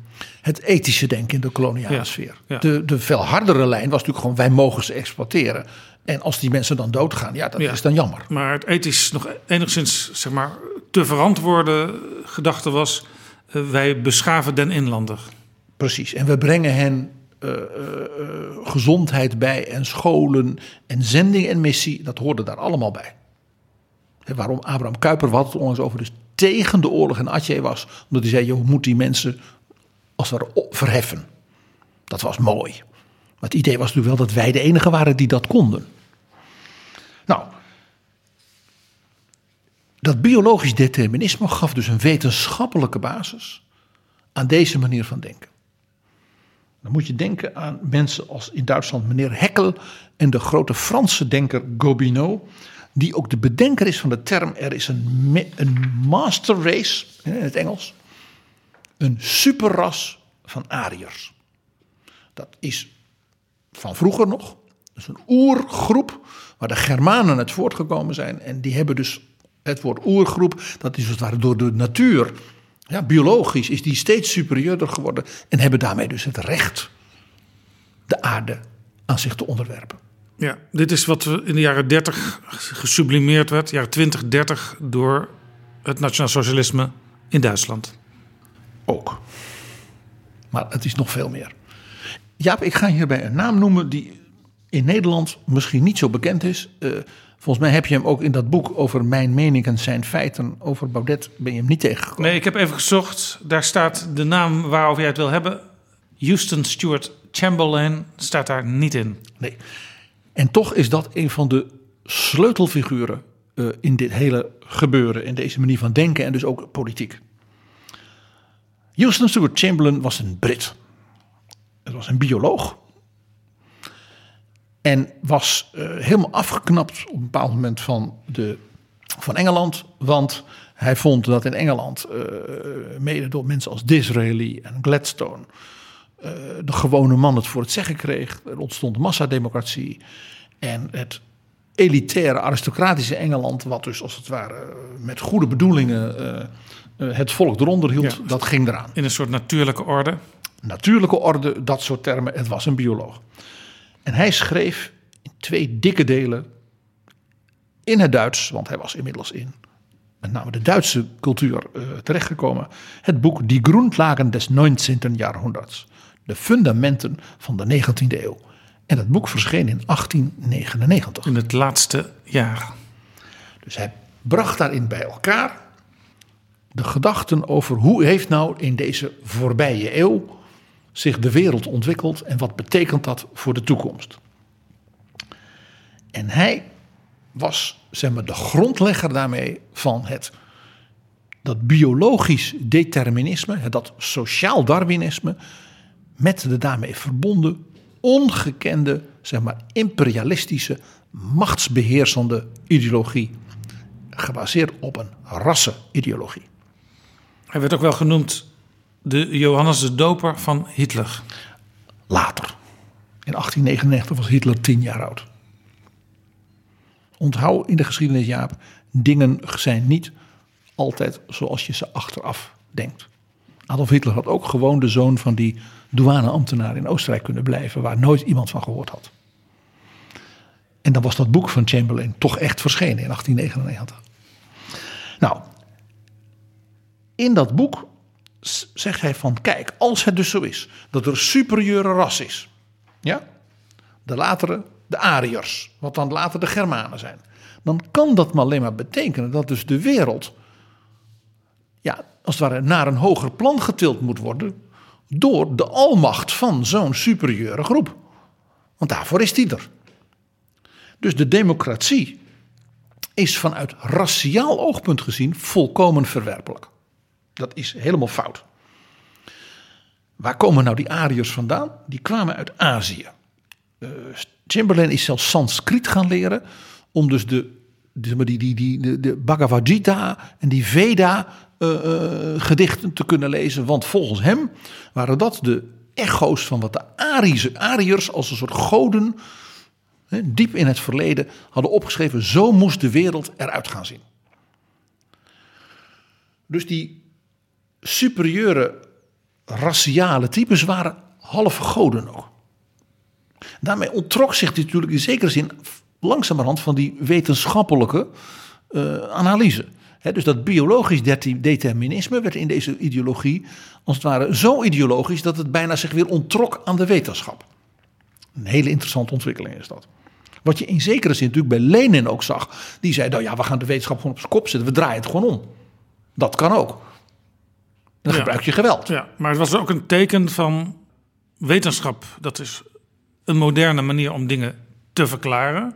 Het ethische denken in de koloniale sfeer. ja. De, de veel hardere lijn was natuurlijk gewoon: wij mogen ze exploiteren. En als die mensen dan doodgaan, ja, dat Ja. is dan jammer. Maar het ethisch nog enigszins zeg maar, te verantwoorde gedachte was... eh, wij beschaven den inlander. Precies. En we brengen hen eh, eh, gezondheid bij en scholen en zending en missie. Dat hoorde daar allemaal bij. En waarom Abraham Kuyper, hadden het onlangs over, dus tegen de oorlog in Atje was. Omdat hij zei, je moet die mensen als op- verheffen. Dat was mooi. Maar het idee was natuurlijk wel dat wij de enige waren die dat konden. Nou, dat biologisch determinisme gaf dus een wetenschappelijke basis aan deze manier van denken. Dan moet je denken aan mensen als in Duitsland meneer Heckel en de grote Franse denker Gobineau, die ook de bedenker is van de term er is een master race in het Engels, een superras van Ariërs. Dat is van vroeger nog. Dus een oergroep waar de Germanen uit voortgekomen zijn. En die hebben dus het woord oergroep, dat is het ware door de natuur. Ja, biologisch is die steeds superieurder geworden. En hebben daarmee dus het recht de aarde aan zich te onderwerpen. Ja, dit is wat in de jaren 30 gesublimeerd werd, jaren 20, 30, door het nationaal socialisme in Duitsland. Ook. Maar het is nog veel meer. Jaap, ik ga hierbij een naam noemen die in Nederland misschien niet zo bekend is. Eh, volgens mij heb je hem ook in dat boek over mijn mening en zijn feiten over Baudet ben je hem niet tegengekomen. Nee, ik heb even gezocht. Daar staat de naam waarover jij het wil hebben. Houston Stuart Chamberlain staat daar niet in. Nee. En toch is dat een van de sleutelfiguren eh, in dit hele gebeuren, in deze manier van denken en dus ook politiek. Houston Stuart Chamberlain was een Brit. Het was een bioloog. En was eh, helemaal afgeknapt op een bepaald moment van, de, van Engeland. Want hij vond dat in Engeland, eh, mede door mensen als Disraeli en Gladstone, eh, de gewone man het voor het zeggen kreeg. Er ontstond massademocratie. En het elitaire, aristocratische Engeland, wat dus als het ware met goede bedoelingen het volk eronder hield, Ja. dat ging eraan. In een soort natuurlijke orde. Natuurlijke orde, dat soort termen. Het was een bioloog. En hij schreef in twee dikke delen in het Duits, want hij was inmiddels in met name de Duitse cultuur eh, terechtgekomen. Het boek Die Grundlagen des 19. Jahrhunderts. De fundamenten van de 19e eeuw. En het boek verscheen in 1899. In het laatste jaar. Dus hij bracht daarin bij elkaar de gedachten over hoe heeft nou in deze voorbije eeuw zich de wereld ontwikkeld en wat betekent dat voor de toekomst. En hij was zeg maar, de grondlegger daarmee van het dat biologisch determinisme, dat sociaal darwinisme, met de daarmee verbonden ongekende, zeg maar, imperialistische, machtsbeheersende ideologie, gebaseerd op een rassenideologie. Hij werd ook wel genoemd de Johannes de Doper van Hitler. Later, in 1899, was Hitler tien jaar oud. Onthoud in de geschiedenis, Jaap, dingen zijn niet altijd zoals je ze achteraf denkt. Adolf Hitler had ook gewoon de zoon van die douaneambtenaar in Oostenrijk kunnen blijven, waar nooit iemand van gehoord had. En dan was dat boek van Chamberlain toch echt verschenen in 1899. Nou, in dat boek zegt hij van, kijk, als het dus zo is dat er een superieure ras is, ja, de latere de Ariërs, wat dan later de Germanen zijn, dan kan dat maar alleen maar betekenen dat dus de wereld, ja, als het ware naar een hoger plan getild moet worden door de almacht van zo'n superieure groep. Want daarvoor is die er. Dus de democratie is vanuit raciaal oogpunt gezien volkomen verwerpelijk. Dat is helemaal fout. Waar komen nou die Ariërs vandaan? Die kwamen uit Azië. Eh, Chamberlain is zelfs Sanskriet gaan leren om dus de, de, die, die, die, de, Bhagavad Gita en die Veda eh, eh, gedichten te kunnen lezen. Want volgens hem waren dat de echo's van wat de Arische, Ariërs als een soort goden diep in het verleden hadden opgeschreven. Zo moest de wereld eruit gaan zien. Dus die superieure raciale types waren halve goden ook. Daarmee onttrok zich natuurlijk in zekere zin langzamerhand van die wetenschappelijke eh, analyse. Dus dat biologisch determinisme werd in deze ideologie als het ware zo ideologisch dat het bijna zich weer onttrok aan de wetenschap. Een hele interessante ontwikkeling is dat. Wat je in zekere zin natuurlijk bij Lenin ook zag. Die zei, nou ja, we gaan de wetenschap gewoon op zijn kop zetten. We draaien het gewoon om. Dat kan ook. Dan Ja. gebruik je geweld. Ja, maar het was ook een teken van wetenschap. Dat is een moderne manier om dingen te verklaren.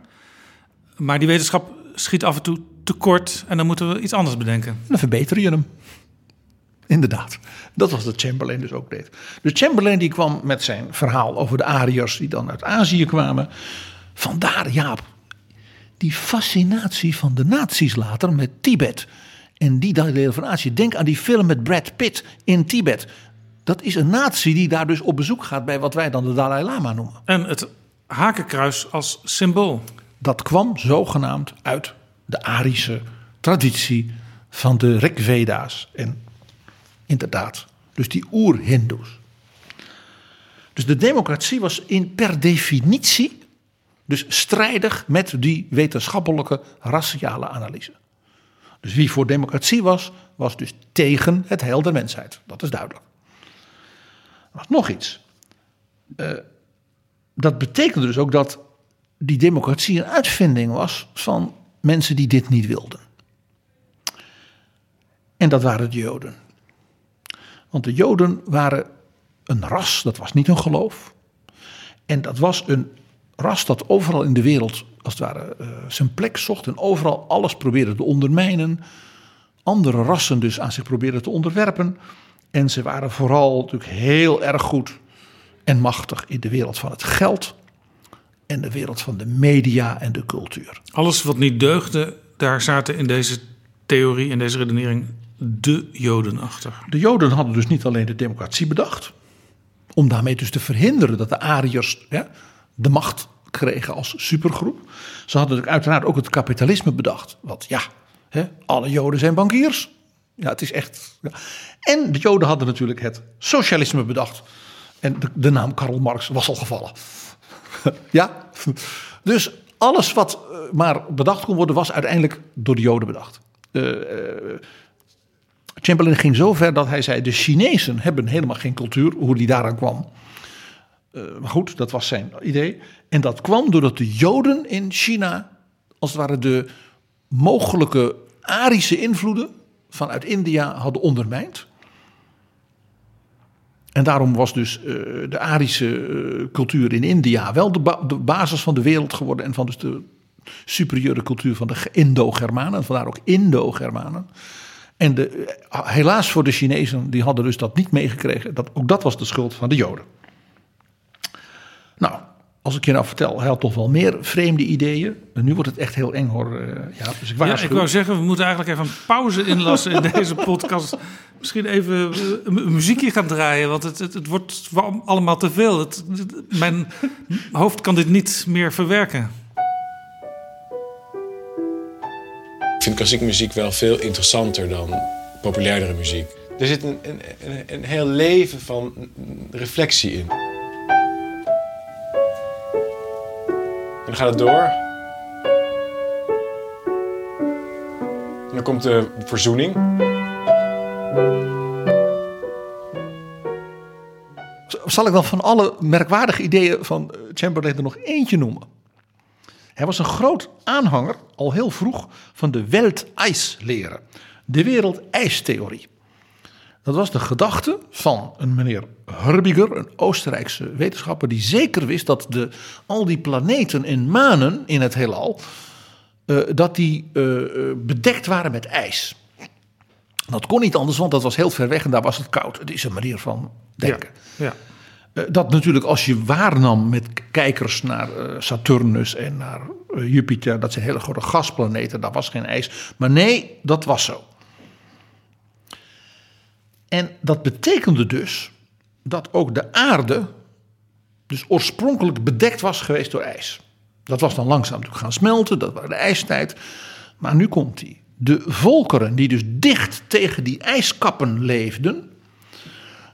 Maar die wetenschap schiet af en toe tekort en dan moeten we iets anders bedenken. Dan verbeter je hem. Inderdaad. Dat was wat Chamberlain dus ook deed. Dus Chamberlain die kwam met zijn verhaal over de Ariërs die dan uit Azië kwamen. Vandaar, Jaap, die fascinatie van de nazi's later met Tibet. En die delen van Azië. Denk aan die film met Brad Pitt in Tibet. Dat is een natie die daar dus op bezoek gaat bij wat wij dan de Dalai Lama noemen. En het hakenkruis als symbool. Dat kwam zogenaamd uit de Arische traditie van de Rigveda's. En inderdaad, dus die oer-Hindoes. Dus de democratie was in per definitie dus strijdig met die wetenschappelijke raciale analyse. Dus wie voor democratie was, was dus tegen het heil der mensheid. Dat is duidelijk. Was nog iets. Eh, dat betekende dus ook dat die democratie een uitvinding was van mensen die dit niet wilden. En dat waren de Joden. Want de Joden waren een ras, dat was niet een geloof. En dat was een ras dat overal in de wereld, als het ware, eh, zijn plek zocht en overal alles probeerde te ondermijnen. Andere rassen dus aan zich probeerden te onderwerpen. En ze waren vooral natuurlijk heel erg goed en machtig in de wereld van het geld en de wereld van de media en de cultuur. Alles wat niet deugde, daar zaten in deze theorie, in deze redenering, de Joden achter. De Joden hadden dus niet alleen de democratie bedacht, om daarmee dus te verhinderen dat de Ariërs ja, de macht kregen als supergroep. Ze hadden natuurlijk uiteraard ook het kapitalisme bedacht. Want ja, hè, alle Joden zijn bankiers. Ja, het is echt. ja. En de Joden hadden natuurlijk het socialisme bedacht. En de, naam Karl Marx was al gevallen. ja, dus alles wat eh, maar bedacht kon worden, was uiteindelijk door de Joden bedacht. Eh, Chamberlain ging zo ver dat hij zei: de Chinezen hebben helemaal geen cultuur, hoe die daaraan kwam. Eh, maar goed, dat was zijn idee. En dat kwam doordat de Joden in China, als het ware, de mogelijke Arische invloeden vanuit India hadden ondermijnd. En daarom was dus eh, de Arische eh, cultuur in India wel de, de basis van de wereld geworden. En van dus de superieure cultuur van de Indo-Germanen. Vandaar ook Indo-Germanen. En de, helaas voor de Chinezen, die hadden dus dat niet meegekregen. Dat, ook dat was de schuld van de Joden. Nou, als ik je nou vertel, hij had toch wel meer vreemde ideeën. En nu wordt het echt heel eng hoor. eh, Ja, dus ik Ja, waarschuw. ik wou zeggen, we moeten eigenlijk even een pauze inlassen in deze podcast. Misschien even eh, een muziekje gaan draaien, want het, het, het wordt allemaal te veel. Het, het- mijn hoofd kan dit niet meer verwerken. Ik vind klassieke muziek wel veel interessanter dan populairdere muziek. Er zit een, een, een, een heel leven van reflectie in. En dan gaat het door. En dan komt de verzoening. Zal ik dan van alle merkwaardige ideeën van eh, Chamberlain er nog eentje noemen? Hij was een groot aanhanger, al heel vroeg, van de Welteis-leren. De wereld-ijstheorie. Dat was de gedachte van een meneer Hurbiger, een Oostenrijkse wetenschapper, die zeker wist dat de, al die planeten en manen in het heelal, eh, dat die eh, eh, bedekt waren met ijs. Dat kon niet anders, want dat was heel ver weg en daar was het koud. Het is een manier van denken. Ja. Dat natuurlijk als je waarnam met kijkers naar Saturnus en naar Jupiter, dat zijn hele grote gasplaneten, daar was geen ijs. Maar nee, dat was zo. En dat betekende dus dat ook de aarde dus oorspronkelijk bedekt was geweest door ijs. Dat was dan langzaam gaan smelten, dat was de ijstijd. Maar nu komt die. De volkeren die dus dicht tegen die ijskappen leefden,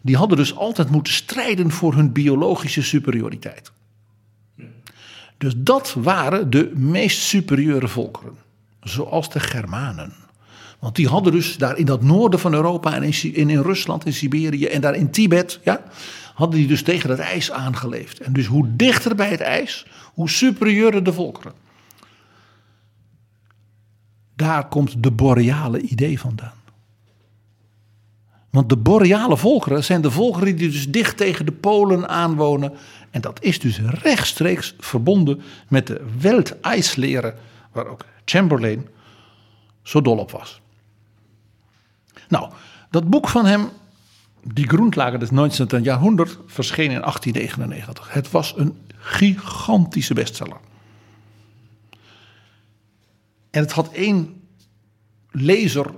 die hadden dus altijd moeten strijden voor hun biologische superioriteit. Dus dat waren de meest superieure volkeren, zoals de Germanen. Want die hadden dus daar in dat noorden van Europa en in, in, in Rusland, in Siberië en daar in Tibet, ja, hadden die dus tegen het ijs aangeleefd. En dus hoe dichter bij het ijs, hoe superieurer de volkeren. Daar komt de boreale idee vandaan. Want de boreale volkeren zijn de volkeren die dus dicht tegen de polen aanwonen. En dat is dus rechtstreeks verbonden met de Welteisleren, waar ook Chamberlain zo dol op was. Nou, dat boek van hem, Die Grundlagen des 19. Jahrhundert, verscheen in 1899. Het was een gigantische bestseller. En het had één lezer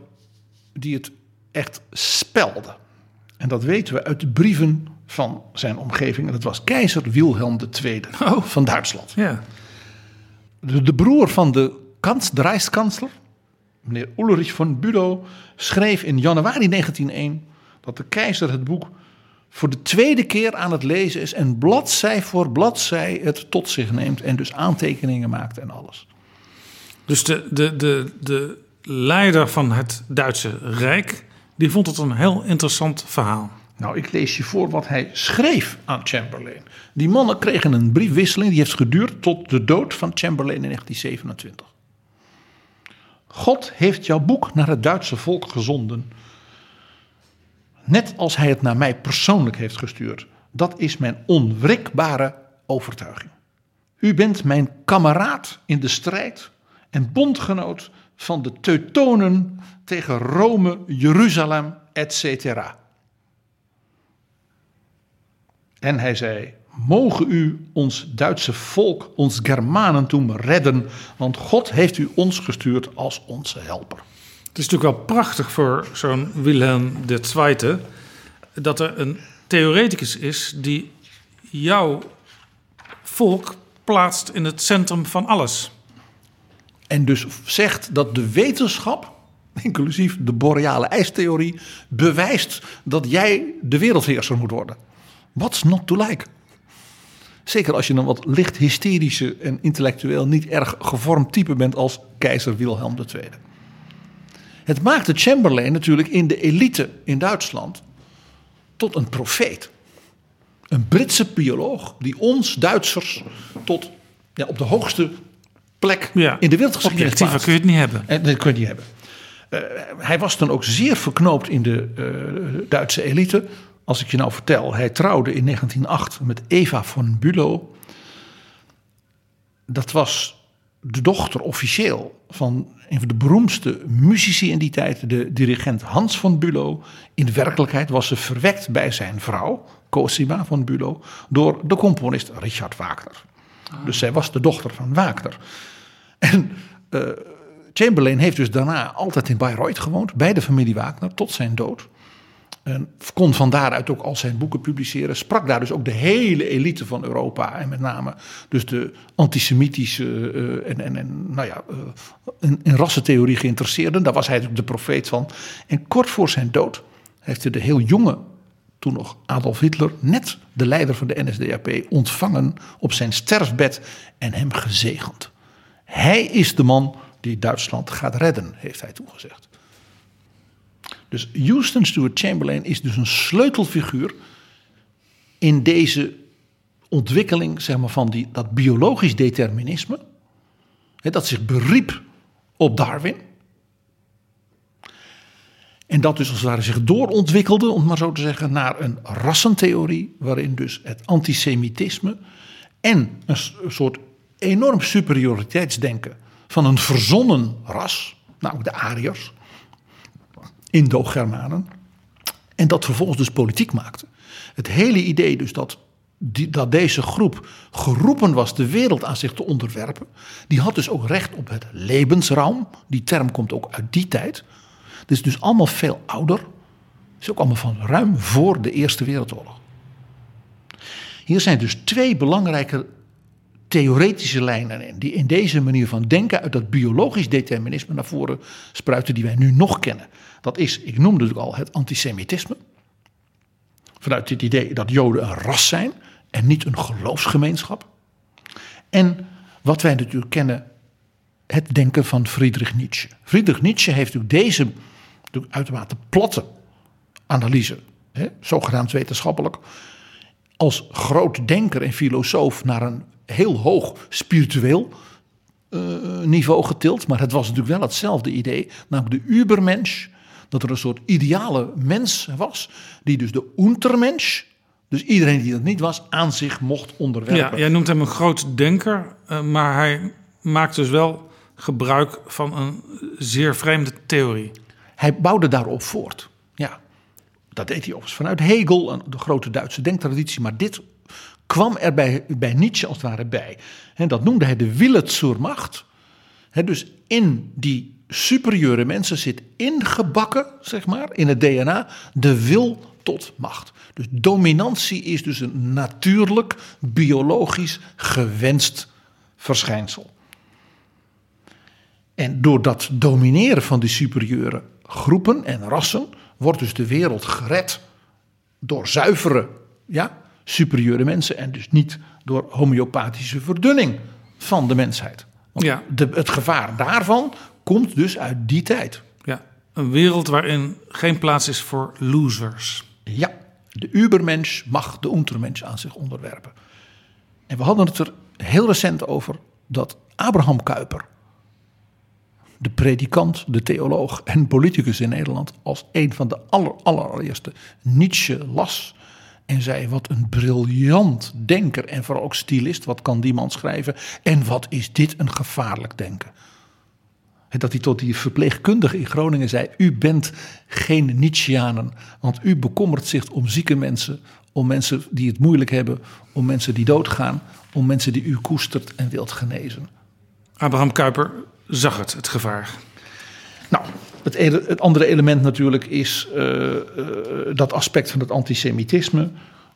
die het echt spelde. En dat weten we uit de brieven van zijn omgeving. En dat was keizer Wilhelm II van Duitsland. Ja. De, de broer van de, kans, de Rijkskansler, meneer Ulrich von Bülow, schreef in januari 1901 dat de keizer het boek voor de tweede keer aan het lezen is en bladzij voor bladzij het tot zich neemt en dus aantekeningen maakt en alles. Dus de, de, de, de leider van het Duitse Rijk, die vond het een heel interessant verhaal. Nou, ik lees je voor wat hij schreef aan Chamberlain. Die mannen kregen een briefwisseling die heeft geduurd tot de dood van Chamberlain in 1927. God heeft jouw boek naar het Duitse volk gezonden. Net als hij het naar mij persoonlijk heeft gestuurd. Dat is mijn onwrikbare overtuiging. U bent mijn kameraad in de strijd en bondgenoot van de Teutonen tegen Rome, Jeruzalem, etc. En hij zei: Mogen u ons Duitse volk, ons Germanentum redden, want God heeft u ons gestuurd als onze helper. Het is natuurlijk wel prachtig voor zo'n Wilhelm II dat er een theoreticus is die jouw volk plaatst in het centrum van alles. En dus zegt dat de wetenschap, inclusief de boreale ijstheorie, bewijst dat jij de wereldheerser moet worden. What's not to like? Zeker als je een wat licht hysterische en intellectueel niet erg gevormd type bent als keizer Wilhelm II. Het maakte Chamberlain natuurlijk in de elite in Duitsland tot een profeet. Een Britse bioloog die ons Duitsers tot ja, op de hoogste plek Ja, in de wereldgeschiedenis Objectiever kun je het niet hebben. En dat kun je niet hebben. Eh, hij was dan ook zeer verknoopt in de eh, Duitse elite. Als ik je nou vertel, hij trouwde in 1908 met Eva von Bülow. Dat was de dochter officieel van een van de beroemdste muzici in die tijd, de dirigent Hans van Bülow. In de werkelijkheid was ze verwekt bij zijn vrouw, Cosima van Bülow, door de componist Richard Wagner. Dus zij was de dochter van Wagner. En eh, Chamberlain heeft dus daarna altijd in Bayreuth gewoond, bij de familie Wagner, tot zijn dood. En kon van daaruit ook al zijn boeken publiceren. Sprak daar dus ook de hele elite van Europa. En met name dus de antisemitische eh, en, en, en nou ja, eh, in, in rassentheorie geïnteresseerden. Daar was hij de profeet van. En kort voor zijn dood heeft hij de heel jonge, toen nog Adolf Hitler, net de leider van de NSDAP, ontvangen op zijn sterfbed en hem gezegend. Hij is de man die Duitsland gaat redden, heeft hij toegezegd. Dus Houston Stewart Chamberlain is dus een sleutelfiguur in deze ontwikkeling zeg maar, van die, dat biologisch determinisme. Hè, dat zich beriep op Darwin. En dat dus als het ware zich doorontwikkelde, om het maar zo te zeggen, naar een rassentheorie. Waarin dus het antisemitisme en een soort enorm superioriteitsdenken van een verzonnen ras, namelijk de Ariërs, Indo-Germanen. En dat vervolgens dus politiek maakte. Het hele idee dus dat, die, dat deze groep geroepen was de wereld aan zich te onderwerpen. Die had dus ook recht op het levensraum. Die term komt ook uit die tijd. Het is dus allemaal veel ouder. is ook allemaal van ruim voor de Eerste Wereldoorlog. Hier zijn dus twee belangrijke theoretische lijnen die in deze manier van denken uit dat biologisch determinisme naar voren spruiten die wij nu nog kennen. Dat is, ik noemde het al, het antisemitisme. Vanuit het idee dat Joden een ras zijn en niet een geloofsgemeenschap. En wat wij natuurlijk kennen, het denken van Friedrich Nietzsche. Friedrich Nietzsche heeft natuurlijk deze uitermate platte analyse, hè, zogenaamd wetenschappelijk, als groot denker en filosoof naar een heel hoog spiritueel eh, niveau getild. Maar het was natuurlijk wel hetzelfde idee, namelijk de ubermensch. Dat er een soort ideale mens was, die dus de untermensch, dus iedereen die dat niet was, aan zich mocht onderwerpen. Ja, jij noemt hem een groot denker, eh, maar hij maakt dus wel gebruik van een zeer vreemde theorie. Hij bouwde daarop voort. Ja, dat deed hij overigens vanuit Hegel, de grote Duitse denktraditie. Maar dit kwam er bij, bij Nietzsche als het ware bij. Dat noemde hij de wille zur macht. Dus in die superieure mensen zit ingebakken, zeg maar, in het DNA, de wil tot macht. Dus dominantie is dus een natuurlijk, biologisch gewenst verschijnsel. En door dat domineren van die superieure groepen en rassen wordt dus de wereld gered door zuivere, ja, superieure mensen en dus niet door homeopathische verdunning van de mensheid. Want Ja. de, het gevaar daarvan komt dus uit die tijd. Ja, een wereld waarin geen plaats is voor losers. Ja, de ubermensch mag de untermensch aan zich onderwerpen. En we hadden het er heel recent over dat Abraham Kuyper, de predikant, de theoloog en politicus in Nederland, als een van de aller, allereerste Nietzsche las. En zei: Wat een briljant denker en vooral ook stylist. Wat kan die man schrijven? En wat is dit een gevaarlijk denken? En dat hij tot die verpleegkundige in Groningen zei: U bent geen Nietzscheanen, want u bekommert zich om zieke mensen, om mensen die het moeilijk hebben, om mensen die doodgaan, om mensen die u koestert en wilt genezen. Abraham Kuyper zag het, het gevaar. Nou, het, andere element natuurlijk is eh, eh, dat aspect van het antisemitisme.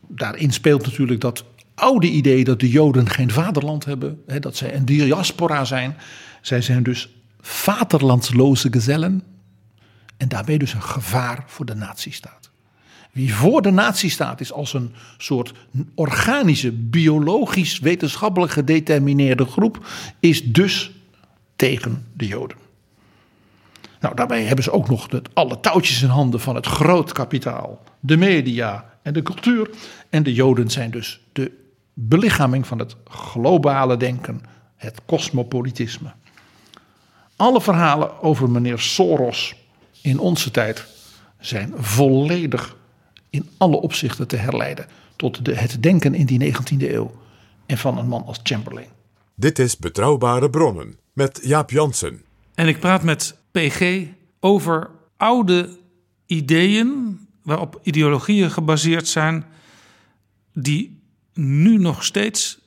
Daarin speelt natuurlijk dat oude idee dat de Joden geen vaderland hebben, hè, dat zij een diaspora zijn. Zij zijn dus vaderlandsloze gezellen en daarmee dus een gevaar voor de nazistaat. Wie voor de nazistaat is als een soort organische, biologisch, wetenschappelijk gedetermineerde groep, is dus tegen de Joden. Nou, daarbij hebben ze ook nog de, alle touwtjes in handen van het groot kapitaal, de media en de cultuur. En de Joden zijn dus de belichaming van het globale denken, het cosmopolitisme. Alle verhalen over meneer Soros in onze tijd zijn volledig in alle opzichten te herleiden tot de, het denken in die 19e eeuw en van een man als Chamberlain. Dit is Betrouwbare Bronnen met Jaap Jansen. En ik praat met PG over oude ideeën waarop ideologieën gebaseerd zijn, die nu nog steeds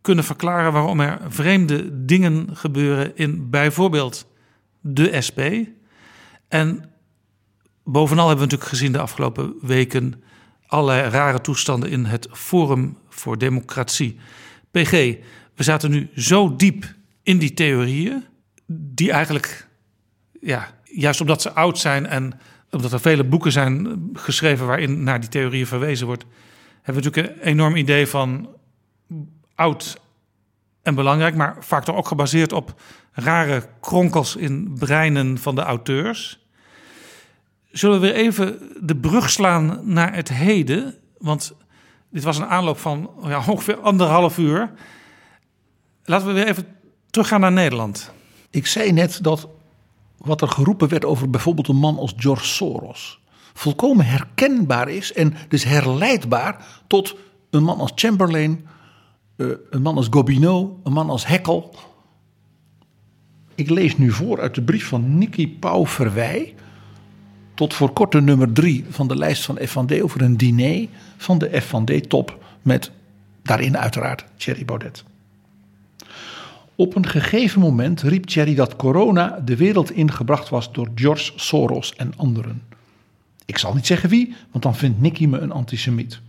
kunnen verklaren waarom er vreemde dingen gebeuren in bijvoorbeeld de SP. En bovenal hebben we natuurlijk gezien de afgelopen weken allerlei rare toestanden in het Forum voor Democratie. PG, we zaten nu zo diep in die theorieën, die eigenlijk, ja, juist omdat ze oud zijn en omdat er vele boeken zijn geschreven waarin naar die theorieën verwezen wordt, hebben we natuurlijk een enorm idee van oud en belangrijk, maar vaak toch ook gebaseerd op rare kronkels in breinen van de auteurs. Zullen we weer even de brug slaan naar het heden? Want dit was een aanloop van ja, ongeveer anderhalf uur. Laten we weer even teruggaan naar Nederland. Ik zei net dat wat er geroepen werd over bijvoorbeeld een man als George Soros volkomen herkenbaar is en dus herleidbaar tot een man als Chamberlain, eh, een man als Gobineau, een man als Heckel. Ik lees nu voor uit de brief van Nicky Pauw Verwij, tot voor kort de nummer drie van de lijst van F&D over een diner van de F&D-top met daarin uiteraard Thierry Baudet. Op een gegeven moment riep Thierry dat corona de wereld ingebracht was door George Soros en anderen. Ik zal niet zeggen wie, want dan vindt Nicky me een antisemiet.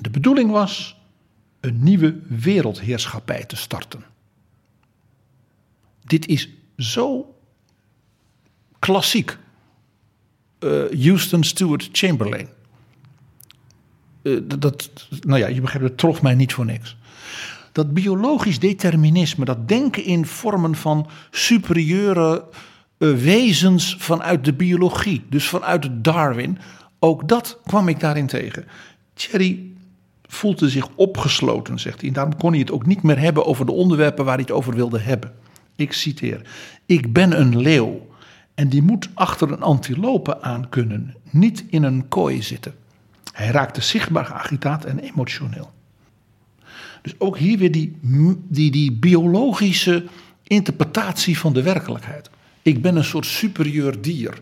De bedoeling was een nieuwe wereldheerschappij te starten. Dit is zo klassiek. Eh, Houston Stewart Chamberlain. Eh, dat- dat, nou ja, je begrijpt, het trof mij niet voor niks. Dat biologisch determinisme, dat denken in vormen van superieure eh, wezens vanuit de biologie, dus vanuit Darwin, ook dat kwam ik daarin tegen. Thierry voelde zich opgesloten, zegt hij. En daarom kon hij het ook niet meer hebben over de onderwerpen waar hij het over wilde hebben. Ik citeer: Ik ben een leeuw en die moet achter een antilope aan kunnen, niet in een kooi zitten. Hij raakte zichtbaar geagitaat en emotioneel. Dus ook hier weer die, die, die biologische interpretatie van de werkelijkheid. Ik ben een soort superieur dier.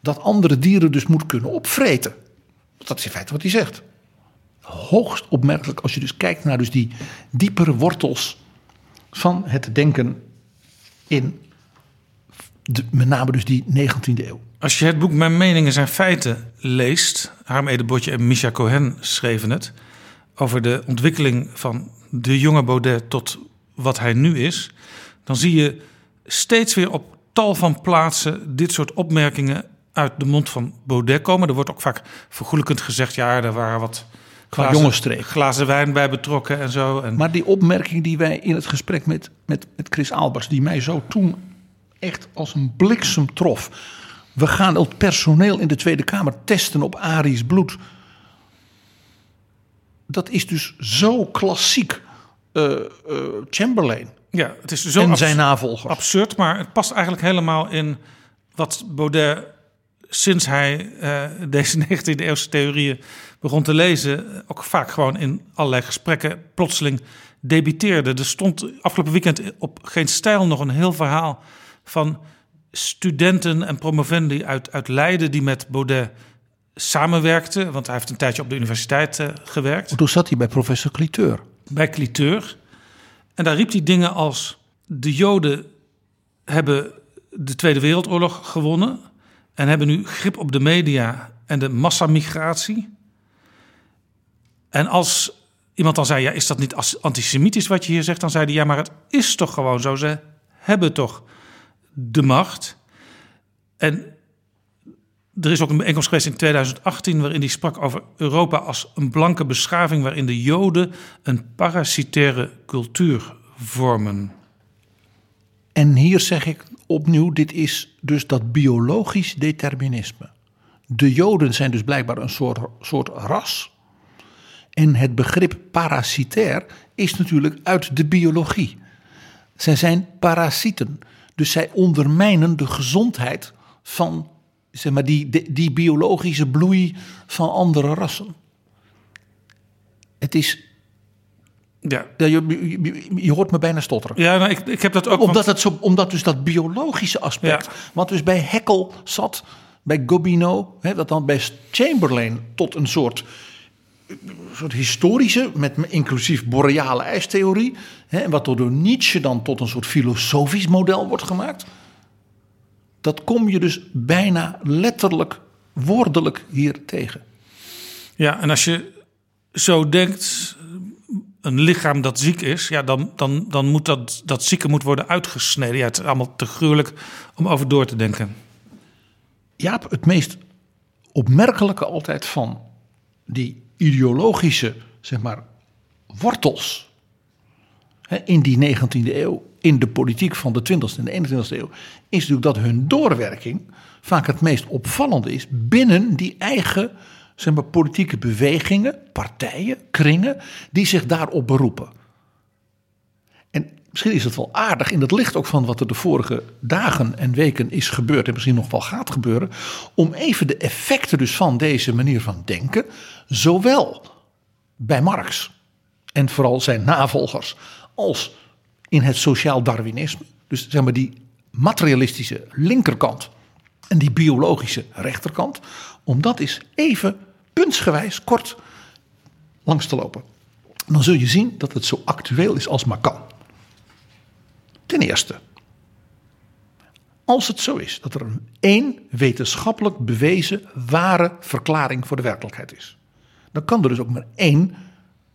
Dat andere dieren dus moet kunnen opvreten. Dat is in feite wat hij zegt. Hoogst opmerkelijk als je dus kijkt naar dus die diepere wortels van het denken in met name dus die 19e eeuw. Als je het boek Mijn meningen zijn feiten leest, Harm Edebotje en Misha Cohen schreven het, over de ontwikkeling van de jonge Baudet tot wat hij nu is, dan zie je steeds weer op tal van plaatsen dit soort opmerkingen uit de mond van Baudet komen. Er wordt ook vaak vergoelijkend gezegd, ja, er waren wat Qua glazen, glazen wijn bij betrokken en zo. En Maar die opmerking die wij in het gesprek met, met, met Chris Albers, die mij zo toen echt als een bliksem trof. We gaan het personeel in de Tweede Kamer testen op Arisch bloed. Dat is dus zo klassiek eh, eh, Chamberlain ja, het is zo en zijn navolgers. absurd, maar het past eigenlijk helemaal in wat Baudet sinds hij eh, deze 19e eeuwse theorieën begon te lezen, ook vaak gewoon in allerlei gesprekken plotseling debiteerde. Er stond afgelopen weekend op Geen Stijl nog een heel verhaal van studenten en promovendi uit, uit Leiden die met Baudet samenwerkten. Want hij heeft een tijdje op de universiteit eh, gewerkt Toen zat hij bij professor Cliteur. bij Cliteur. En daar riep hij dingen als: de Joden hebben de Tweede Wereldoorlog gewonnen en hebben nu grip op de media en de massamigratie. En als iemand dan zei: ja, is dat niet antisemitisch wat je hier zegt? Dan zei hij: ja, maar het is toch gewoon zo. Ze hebben toch de macht. En er is ook een bijeenkomst geweest in 2018 waarin hij sprak over Europa als een blanke beschaving waarin de Joden een parasitaire cultuur vormen. En hier zeg ik opnieuw, dit is dus dat biologisch determinisme. De Joden zijn dus blijkbaar een soort, soort ras. En het begrip parasitair is natuurlijk uit de biologie. Zij zijn parasieten. Dus zij ondermijnen de gezondheid van zeg maar, die, die, die biologische bloei van andere rassen. Het is. Ja, Ja, je, je- hoort me bijna stotteren ja nou, ik, ik heb dat ook. omdat, want- het zo, omdat dus dat biologische aspect, Ja. wat dus bij Heckel zat, bij Gobineau, hè, dat dan bij Chamberlain tot een soort, soort historische, met inclusief boreale ijstheorie, hè, en wat door Nietzsche dan tot een soort filosofisch model wordt gemaakt, dat kom je dus bijna letterlijk, woordelijk hier tegen. Ja, en als je zo denkt, een lichaam dat ziek is, ja, dan, dan, dan moet dat, dat zieke moet worden uitgesneden. Ja, het is allemaal te gruwelijk om over door te denken. Jaap, het meest opmerkelijke altijd van die ideologische, zeg maar, wortels in die 19e eeuw, in de politiek van de 20e en de 21e eeuw, is natuurlijk dat hun doorwerking vaak het meest opvallende is binnen die eigen zeg maar, politieke bewegingen, partijen, kringen, die zich daarop beroepen. En misschien is het wel aardig in het licht ook van wat er de vorige dagen en weken is gebeurd en misschien nog wel gaat gebeuren, om even de effecten dus van deze manier van denken, zowel bij Marx en vooral zijn navolgers, als in het sociaal Darwinisme, dus zeg maar die materialistische linkerkant en die biologische rechterkant, om dat eens even puntsgewijs kort langs te lopen. Dan zul je zien dat het zo actueel is als maar kan. Ten eerste, als het zo is dat er een één wetenschappelijk bewezen ware verklaring voor de werkelijkheid is, dan kan er dus ook maar één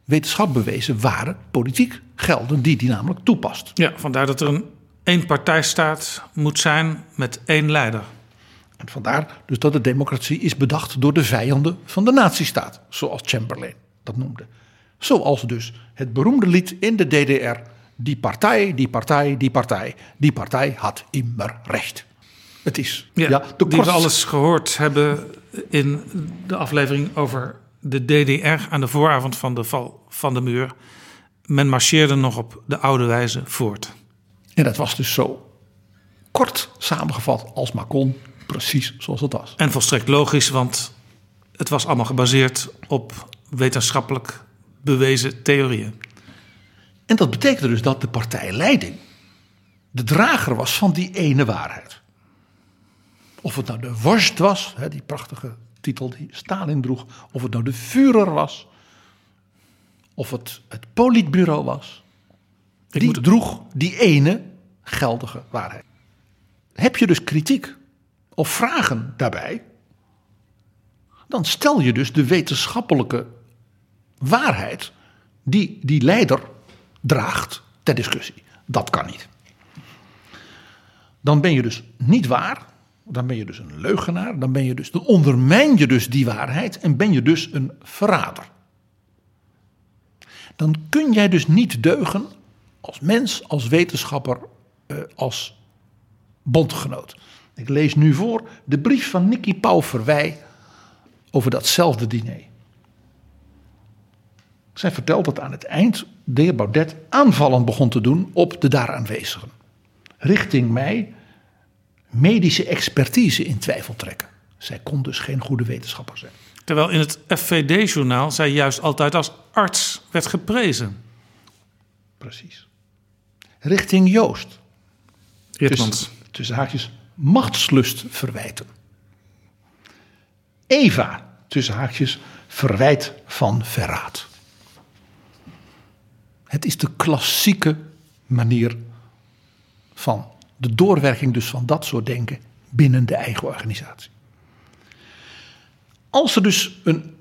wetenschap bewezen ware politiek gelden die die namelijk toepast. Ja, vandaar dat er een eenpartijstaat moet zijn met één leider. En vandaar dus dat de democratie is bedacht door de vijanden van de nazistaat, zoals Chamberlain dat noemde. Zoals dus het beroemde lied in de DDR, die partij, die partij, die partij, die partij had immer recht. Het is Ja, ja, de die we alles gehoord hebben in de aflevering over de DDR aan de vooravond van de val van de muur. Men marcheerde nog op de oude wijze voort. En dat was dus zo kort samengevat als maar kon, precies zoals het was. En volstrekt logisch, want het was allemaal gebaseerd op wetenschappelijk bewezen theorieën. En dat betekende dus dat de partijleiding de drager was van die ene waarheid. Of het nou de worst was, die prachtige titel die Stalin droeg, of het nou de Führer was, of het het politbureau was, die moet- droeg die ene geldige waarheid. Heb je dus kritiek of vragen daarbij, dan stel je dus de wetenschappelijke waarheid die die leider draagt ter discussie. Dat kan niet. Dan ben je dus niet waar dan ben je dus een leugenaar, dan, ben je dus, dan ondermijn je dus die waarheid en ben je dus een verrader. Dan kun jij dus niet deugen als mens, als wetenschapper, eh, als bondgenoot. Ik lees nu voor de brief van Nicky Pauw Verwij over datzelfde diner. Zij vertelt dat aan het eind de heer Baudet aanvallen begon te doen op de daar aanwezigen. Richting mij medische expertise in twijfel trekken. Zij kon dus geen goede wetenschapper zijn. Terwijl in het FVD-journaal zij juist altijd als arts werd geprezen. Precies. Richting Joost. Tussen, tussen haakjes machtslust verwijten. Eva, tussen haakjes, verwijt van verraad. Het is de klassieke manier van de doorwerking dus van dat soort denken binnen de eigen organisatie. Als er dus een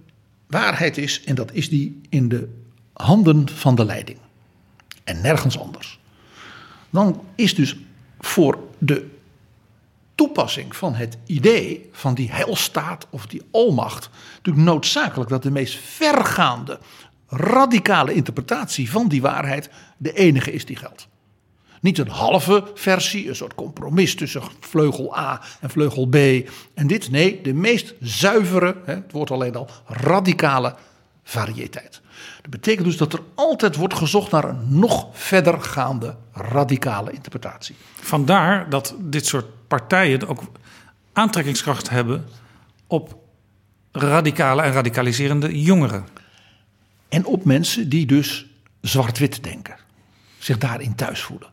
waarheid is, en dat is die in de handen van de leiding en nergens anders, dan is dus voor de toepassing van het idee van die heilstaat of die almacht natuurlijk noodzakelijk dat de meest vergaande, radicale interpretatie van die waarheid de enige is die geldt. Niet een halve versie, een soort compromis tussen vleugel A en vleugel B en dit. Nee, de meest zuivere, het wordt alleen al, radicale variëteit. Dat betekent dus dat er altijd wordt gezocht naar een nog verder gaande radicale interpretatie. Vandaar dat dit soort partijen ook aantrekkingskracht hebben op radicale en radicaliserende jongeren. En op mensen die dus zwart-wit denken, zich daarin thuis voelen.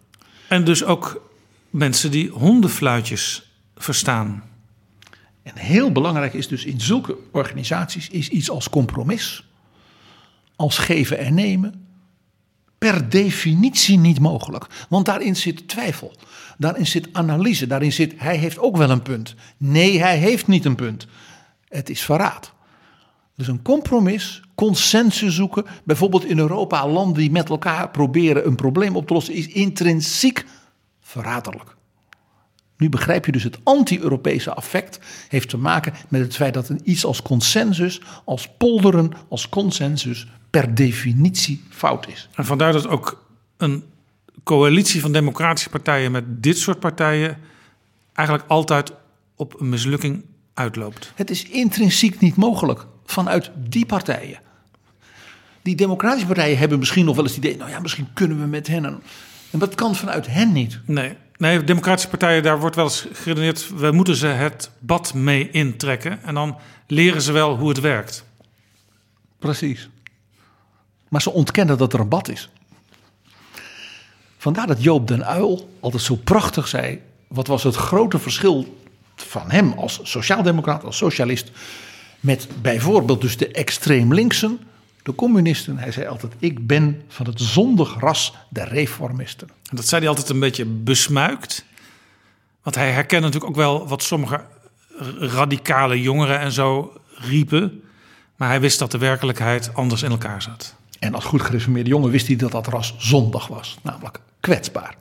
En dus ook mensen die hondenfluitjes verstaan. En heel belangrijk is dus in zulke organisaties is iets als compromis, als geven en nemen, per definitie niet mogelijk. Want daarin zit twijfel, daarin zit analyse, daarin zit hij heeft ook wel een punt. Nee, hij heeft niet een punt. Het is verraad. Dus een compromis, consensus zoeken, bijvoorbeeld in Europa, landen die met elkaar proberen een probleem op te lossen, is intrinsiek verraderlijk. Nu begrijp je dus het anti-Europese affect heeft te maken met het feit dat een iets als consensus, als polderen, als consensus per definitie fout is. En vandaar dat ook een coalitie van democratische partijen met dit soort partijen eigenlijk altijd op een mislukking uitloopt. Het is intrinsiek niet mogelijk vanuit die partijen. Die democratische partijen hebben misschien nog wel eens het idee, nou ja, misschien kunnen we met hen. Een, en dat kan vanuit hen niet. Nee, nee, democratische partijen, daar wordt wel eens geredeneerd, we moeten ze het bad mee intrekken en dan leren ze wel hoe het werkt. Precies. Maar ze ontkennen dat er een bad is. Vandaar dat Joop den Uil altijd zo prachtig zei, wat was het grote verschil van hem als sociaaldemocraat, als socialist, met bijvoorbeeld dus de extreem linksen, de communisten. Hij zei altijd: Ik ben van het zondig ras der reformisten. En dat zei hij altijd een beetje besmuikt. Want hij herkende natuurlijk ook wel wat sommige radicale jongeren en zo riepen. Maar hij wist dat de werkelijkheid anders in elkaar zat. En als goed gereformeerde jongen wist hij dat dat ras zondig was, namelijk kwetsbaar.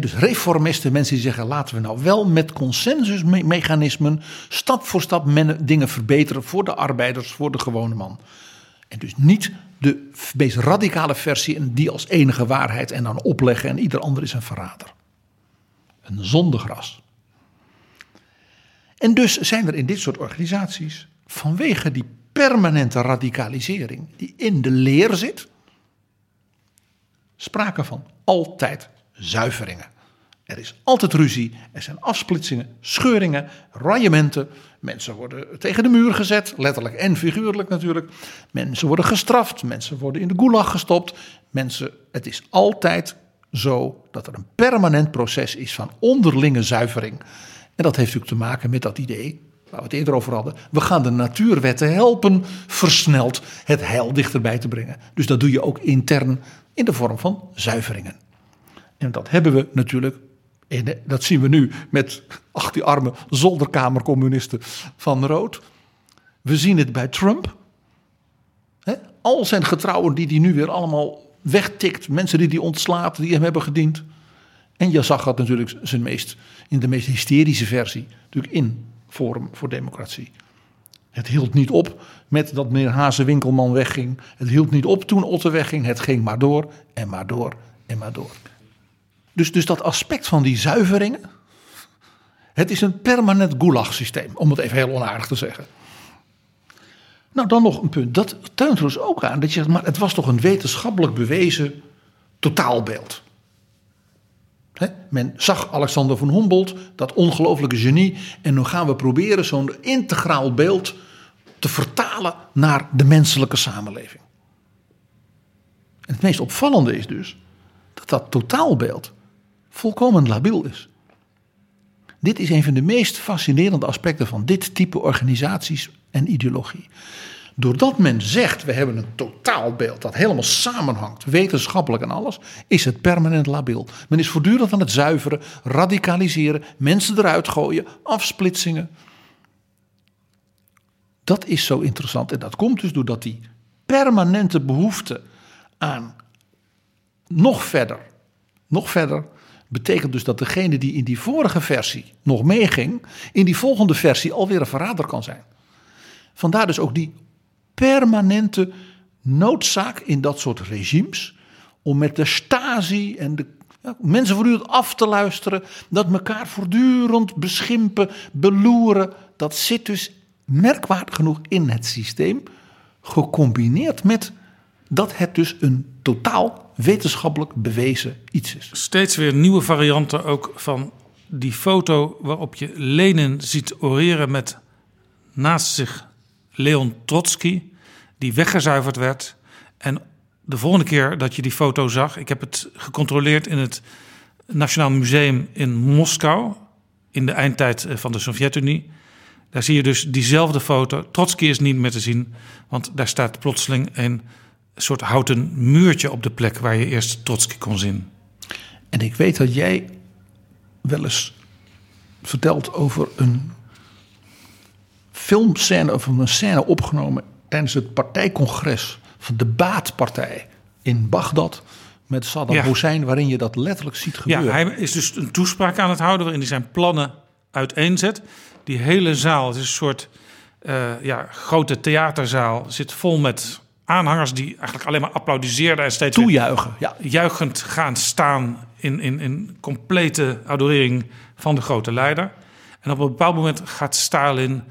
Dus reformisten, mensen die zeggen: laten we nou wel met consensusmechanismen stap voor stap dingen verbeteren voor de arbeiders, voor de gewone man. En dus niet de meest radicale versie en die als enige waarheid en dan opleggen en ieder ander is een verrader. Een zondig ras. En dus zijn er in dit soort organisaties vanwege die permanente radicalisering die in de leer zit, sprake van altijd zuiveringen. Er is altijd ruzie, er zijn afsplitsingen, scheuringen, rayementen. Mensen worden tegen de muur gezet, letterlijk en figuurlijk natuurlijk. Mensen worden gestraft, mensen worden in de gulag gestopt. Mensen, het is altijd zo dat er een permanent proces is van onderlinge zuivering. En dat heeft natuurlijk te maken met dat idee, waar we het eerder over hadden. We gaan de natuurwetten helpen versneld het heil dichterbij te brengen. Dus dat doe je ook intern in de vorm van zuiveringen. En dat hebben we natuurlijk, en dat zien we nu met ach, die arme zolderkamercommunisten van Rood. We zien het bij Trump. Al zijn getrouwen die hij nu weer allemaal wegtikt, mensen die hij ontslaat, die hem hebben gediend. En je zag dat natuurlijk zijn meest, in de meest hysterische versie natuurlijk in Forum voor Democratie. Het hield niet op met dat meneer Hazen-Winkelman wegging. Het hield niet op toen Otte wegging. Het ging maar door en maar door en maar door. Dus, dus dat aspect van die zuiveringen. Het is een permanent gulag-systeem, om het even heel onaardig te zeggen. Nou, dan nog een punt. Dat tuint er dus ook aan dat je zegt, maar het was toch een wetenschappelijk bewezen totaalbeeld. Men zag Alexander van Humboldt, dat ongelooflijke genie, en nu gaan we proberen zo'n integraal beeld te vertalen naar de menselijke samenleving. En het meest opvallende is dus dat dat totaalbeeld volkomen labiel is. Dit is een van de meest fascinerende aspecten van dit type organisaties en ideologie. Doordat men zegt, we hebben een totaalbeeld dat helemaal samenhangt, wetenschappelijk en alles, is het permanent labiel. Men is voortdurend aan het zuiveren, radicaliseren, mensen eruit gooien, afsplitsingen. Dat is zo interessant en dat komt dus doordat die permanente behoefte aan nog verder, nog verder, betekent dus dat degene die in die vorige versie nog meeging, in die volgende versie alweer een verrader kan zijn. Vandaar dus ook die permanente noodzaak in dat soort regimes om met de Stasi en de ja, mensen voortdurend af te luisteren, dat elkaar voortdurend beschimpen, beloeren, dat zit dus merkwaardig genoeg in het systeem, gecombineerd met dat het dus een totaal wetenschappelijk bewezen iets is. Steeds weer nieuwe varianten ook van die foto waarop je Lenin ziet oreren met naast zich Leon Trotsky, die weggezuiverd werd. En de volgende keer dat je die foto zag, ik heb het gecontroleerd in het Nationaal Museum in Moskou, in de eindtijd eh, van de Sovjet-Unie. Daar zie je dus diezelfde foto. Trotsky is niet meer te zien, want daar staat plotseling een soort houten muurtje op de plek waar je eerst Trotsky kon zien. En ik weet dat jij wel eens vertelt over een filmscène of een scène opgenomen tijdens het partijcongres van de Baatpartij in Bagdad met Saddam Ja. Hussein, waarin je dat letterlijk ziet gebeuren. Ja, hij is dus een toespraak aan het houden waarin hij zijn plannen uiteenzet. Die hele zaal, het is een soort eh, ja, grote theaterzaal, zit vol met aanhangers die eigenlijk alleen maar applaudisseerden en steeds Toejuichen, ja. juichend gaan staan in, in, in complete adorering van de grote leider. En op een bepaald moment gaat Stalin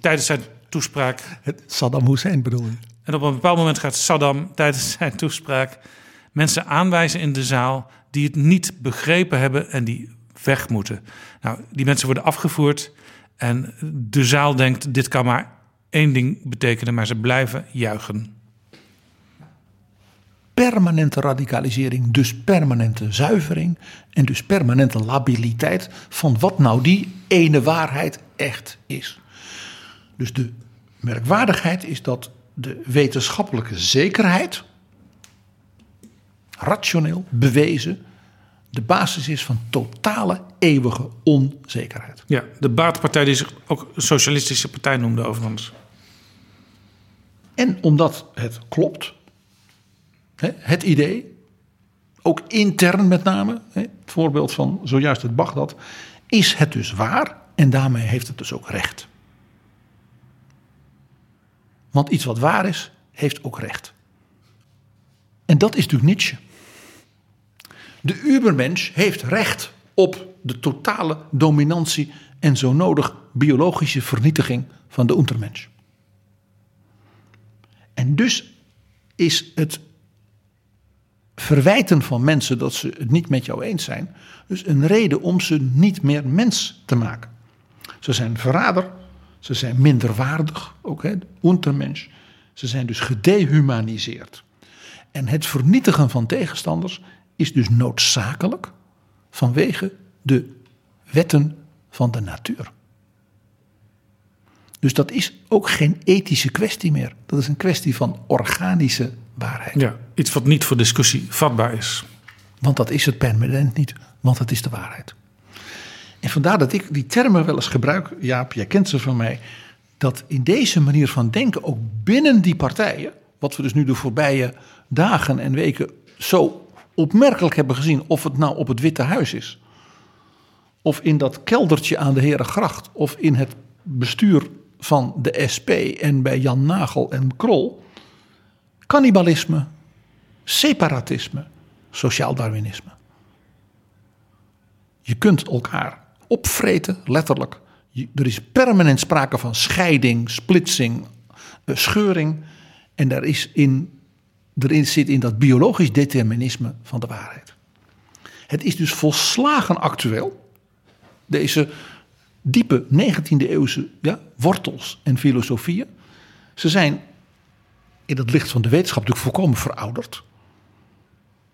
tijdens zijn toespraak Het Saddam Hussein bedoel je? en op een bepaald moment gaat Saddam tijdens zijn toespraak mensen aanwijzen in de zaal die het niet begrepen hebben en die weg moeten. Nou, die mensen worden afgevoerd en de zaal denkt: dit kan maar één ding betekenen, maar ze blijven juichen. Permanente radicalisering, dus permanente zuivering en dus permanente labiliteit van wat nou die ene waarheid echt is. Dus de merkwaardigheid is dat de wetenschappelijke zekerheid, rationeel, bewezen, de basis is van totale eeuwige onzekerheid. Ja, de baatpartij die zich ook socialistische partij noemde overigens. En omdat het klopt, het idee, ook intern met name, het voorbeeld van zojuist het Bagdad, is het dus waar en daarmee heeft het dus ook recht. Want iets wat waar is, heeft ook recht. En dat is natuurlijk Nietzsche. De Ubermensch heeft recht op de totale dominantie en zo nodig biologische vernietiging van de Untermensch. En dus is het verwijten van mensen dat ze het niet met jou eens zijn, dus een reden om ze niet meer mens te maken. Ze zijn verrader, ze zijn minderwaardig, ook hè, Untermensch. Ze zijn dus gedehumaniseerd. En het vernietigen van tegenstanders is dus noodzakelijk vanwege de wetten van de natuur. Dus dat is ook geen ethische kwestie meer. Dat is een kwestie van organische waarheid. Ja, iets wat niet voor discussie vatbaar is. Want dat is het permanent niet, want het is de waarheid. En vandaar dat ik die termen wel eens gebruik, Jaap, jij kent ze van mij, dat in deze manier van denken, ook binnen die partijen, wat we dus nu de voorbije dagen en weken zo opmerkelijk hebben gezien of het nou op het Witte Huis is. Of in dat keldertje aan de Herengracht. Of in het bestuur van de SP en bij Jan Nagel en Krol. Cannibalisme, separatisme, sociaal darwinisme. Je kunt elkaar opvreten, letterlijk. Er is permanent sprake van scheiding, splitsing, eh, scheuring. En daar is in, erin zit in dat biologisch determinisme van de waarheid. Het is dus volslagen actueel. Deze diepe 19e eeuwse ja, wortels en filosofieën. Ze zijn in het licht van de wetenschap natuurlijk volkomen verouderd.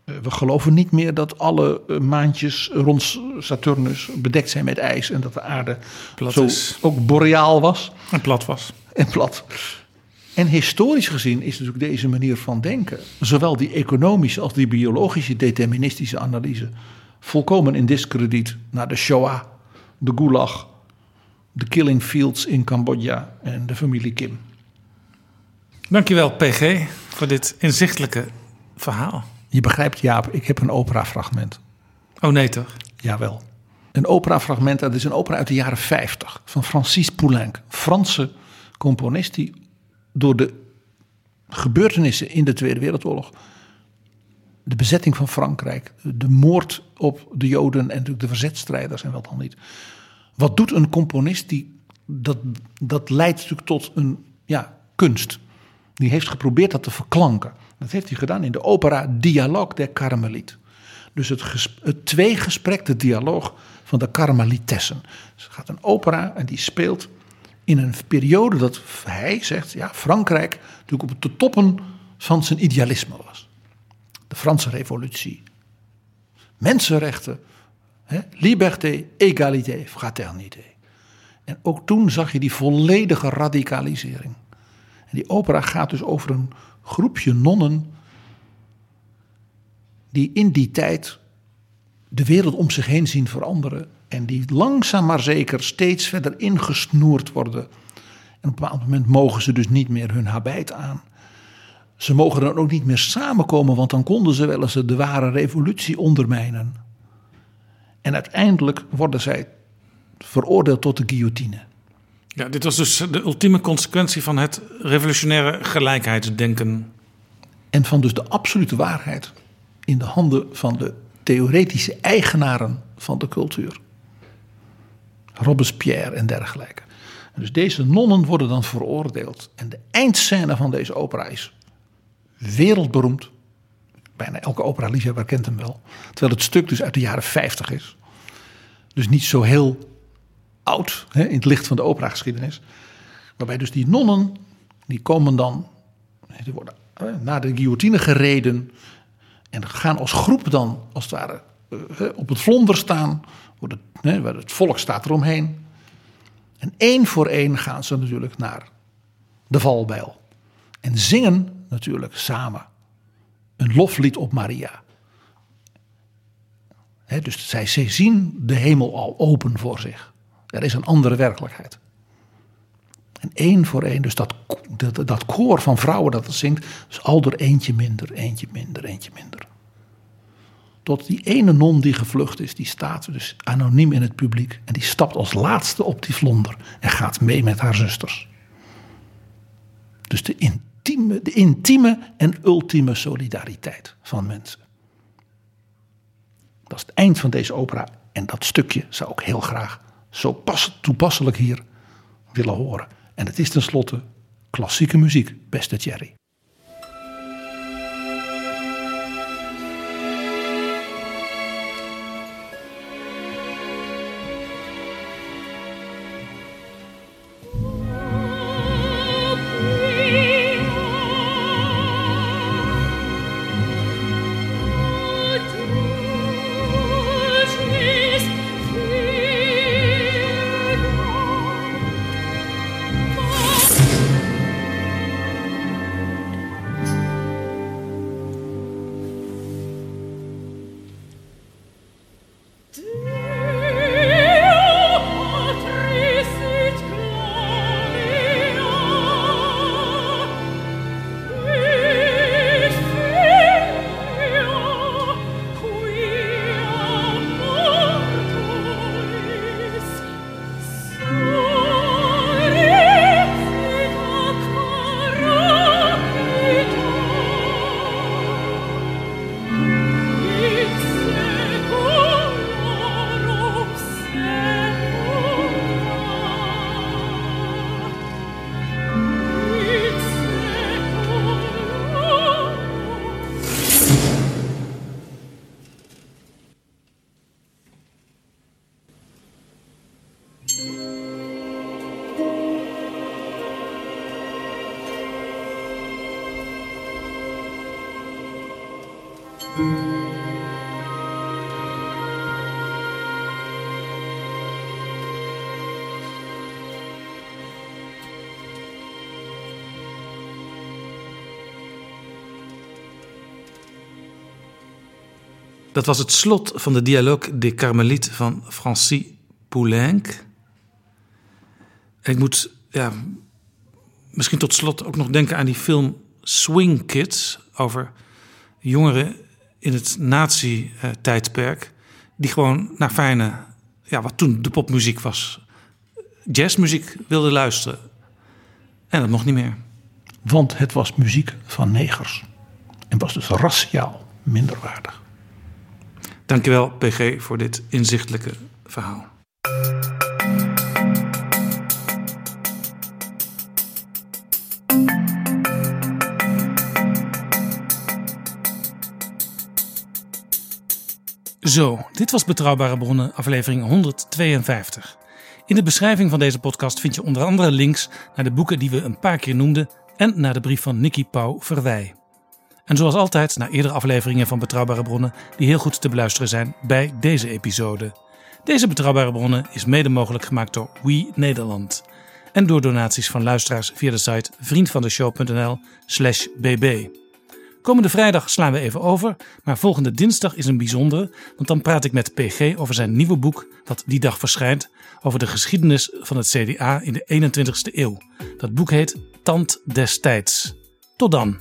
Eh, We geloven niet meer dat alle eh, maantjes rond Saturnus bedekt zijn met ijs en dat de aarde Plat zo is. ook boreaal was En plat was. en plat. En historisch gezien is natuurlijk deze manier van denken, zowel die economische als die biologische deterministische analyse, volkomen in discrediet naar de Shoah, de Gulag, de killing fields in Cambodja en de familie Kim. Dankjewel, PG, voor dit inzichtelijke verhaal. Je begrijpt, Jaap, ik heb een operafragment. Oh nee, toch? Jawel. Een operafragment, dat is een opera uit de jaren 50 van Francis Poulenc, Franse componist die door de gebeurtenissen in de Tweede Wereldoorlog, de bezetting van Frankrijk, de moord op de Joden en natuurlijk de verzetstrijders en wat dan niet. Wat doet een componist die dat, dat leidt natuurlijk tot een ja, kunst. Die heeft geprobeerd dat te verklanken. Dat heeft hij gedaan in de opera Dialogue der Carmeliet. Dus het, het tweegesprek, de dialoog van de Karmelitessen. Dus er gaat een opera en die speelt in een periode dat hij zegt, ja, Frankrijk natuurlijk op de toppen van zijn idealisme was. De Franse revolutie. Mensenrechten, hè, liberté, égalité, fraternité. En ook toen zag je die volledige radicalisering. Die opera gaat dus over een groepje nonnen die in die tijd de wereld om zich heen zien veranderen. En die langzaam maar zeker steeds verder ingesnoerd worden. En op een bepaald moment mogen ze dus niet meer hun habit aan. Ze mogen dan ook niet meer samenkomen, want dan konden ze wel eens de ware revolutie ondermijnen. En uiteindelijk worden zij veroordeeld tot de guillotine. Ja, dit was dus de ultieme consequentie van het revolutionaire gelijkheidsdenken. En van dus de absolute waarheid in de handen van de theoretische eigenaren van de cultuur. Robespierre en dergelijke. Dus deze nonnen worden dan veroordeeld. En de eindscène van deze opera is wereldberoemd. Bijna elke opera-liefhebber kent hem wel. Terwijl het stuk dus uit de jaren 50 is. Dus niet zo heel oud hè, in het licht van de operageschiedenis. Waarbij dus die nonnen, die komen dan, die worden naar de guillotine gereden. En gaan als groep dan, als het ware, eh, op het vlonder staan. Worden, hè, het volk staat eromheen. En één voor één gaan ze natuurlijk naar de valbijl. En zingen natuurlijk samen een loflied op Maria. Hè, dus zij, zij zien de hemel al open voor zich. Er is een andere werkelijkheid. En één voor één, dus dat, dat, dat koor van vrouwen dat het zingt, is al door eentje minder, eentje minder, eentje minder. Tot die ene non die gevlucht is, die staat dus anoniem in het publiek. En die stapt als laatste op die vlonder en gaat mee met haar zusters. Dus de intieme, de intieme en ultieme solidariteit van mensen. Dat is het eind van deze opera. En dat stukje zou ik heel graag zo pas, toepasselijk hier willen horen. En het is tenslotte klassieke muziek, beste Thierry. Dat was het slot van de Dialogue des Carmelites van Francis Poulenc. Ik moet ja, misschien tot slot ook nog denken aan die film Swing Kids over jongeren in het nazi-tijdperk. Die gewoon naar fijne, ja, wat toen de popmuziek was, jazzmuziek wilden luisteren. En dat mocht niet meer. Want het was muziek van negers. En was dus raciaal minderwaardig. Dankjewel, PG, voor dit inzichtelijke verhaal. Zo, dit was Betrouwbare Bronnen, aflevering 152. In de beschrijving van deze podcast vind je onder andere links naar de boeken die we een paar keer noemden en naar de brief van Nicky Pauw Verwij. En zoals altijd naar eerdere afleveringen van Betrouwbare Bronnen die heel goed te beluisteren zijn bij deze episode. Deze Betrouwbare Bronnen is mede mogelijk gemaakt door We Nederland en door donaties van luisteraars via de site vriendvandeshow.nl/slash bb. Komende vrijdag slaan we even over, maar volgende dinsdag is een bijzondere, want dan praat ik met PG over zijn nieuwe boek dat die dag verschijnt over de geschiedenis van het CDA in de 21ste eeuw. Dat boek heet Tand destijds. Tot dan.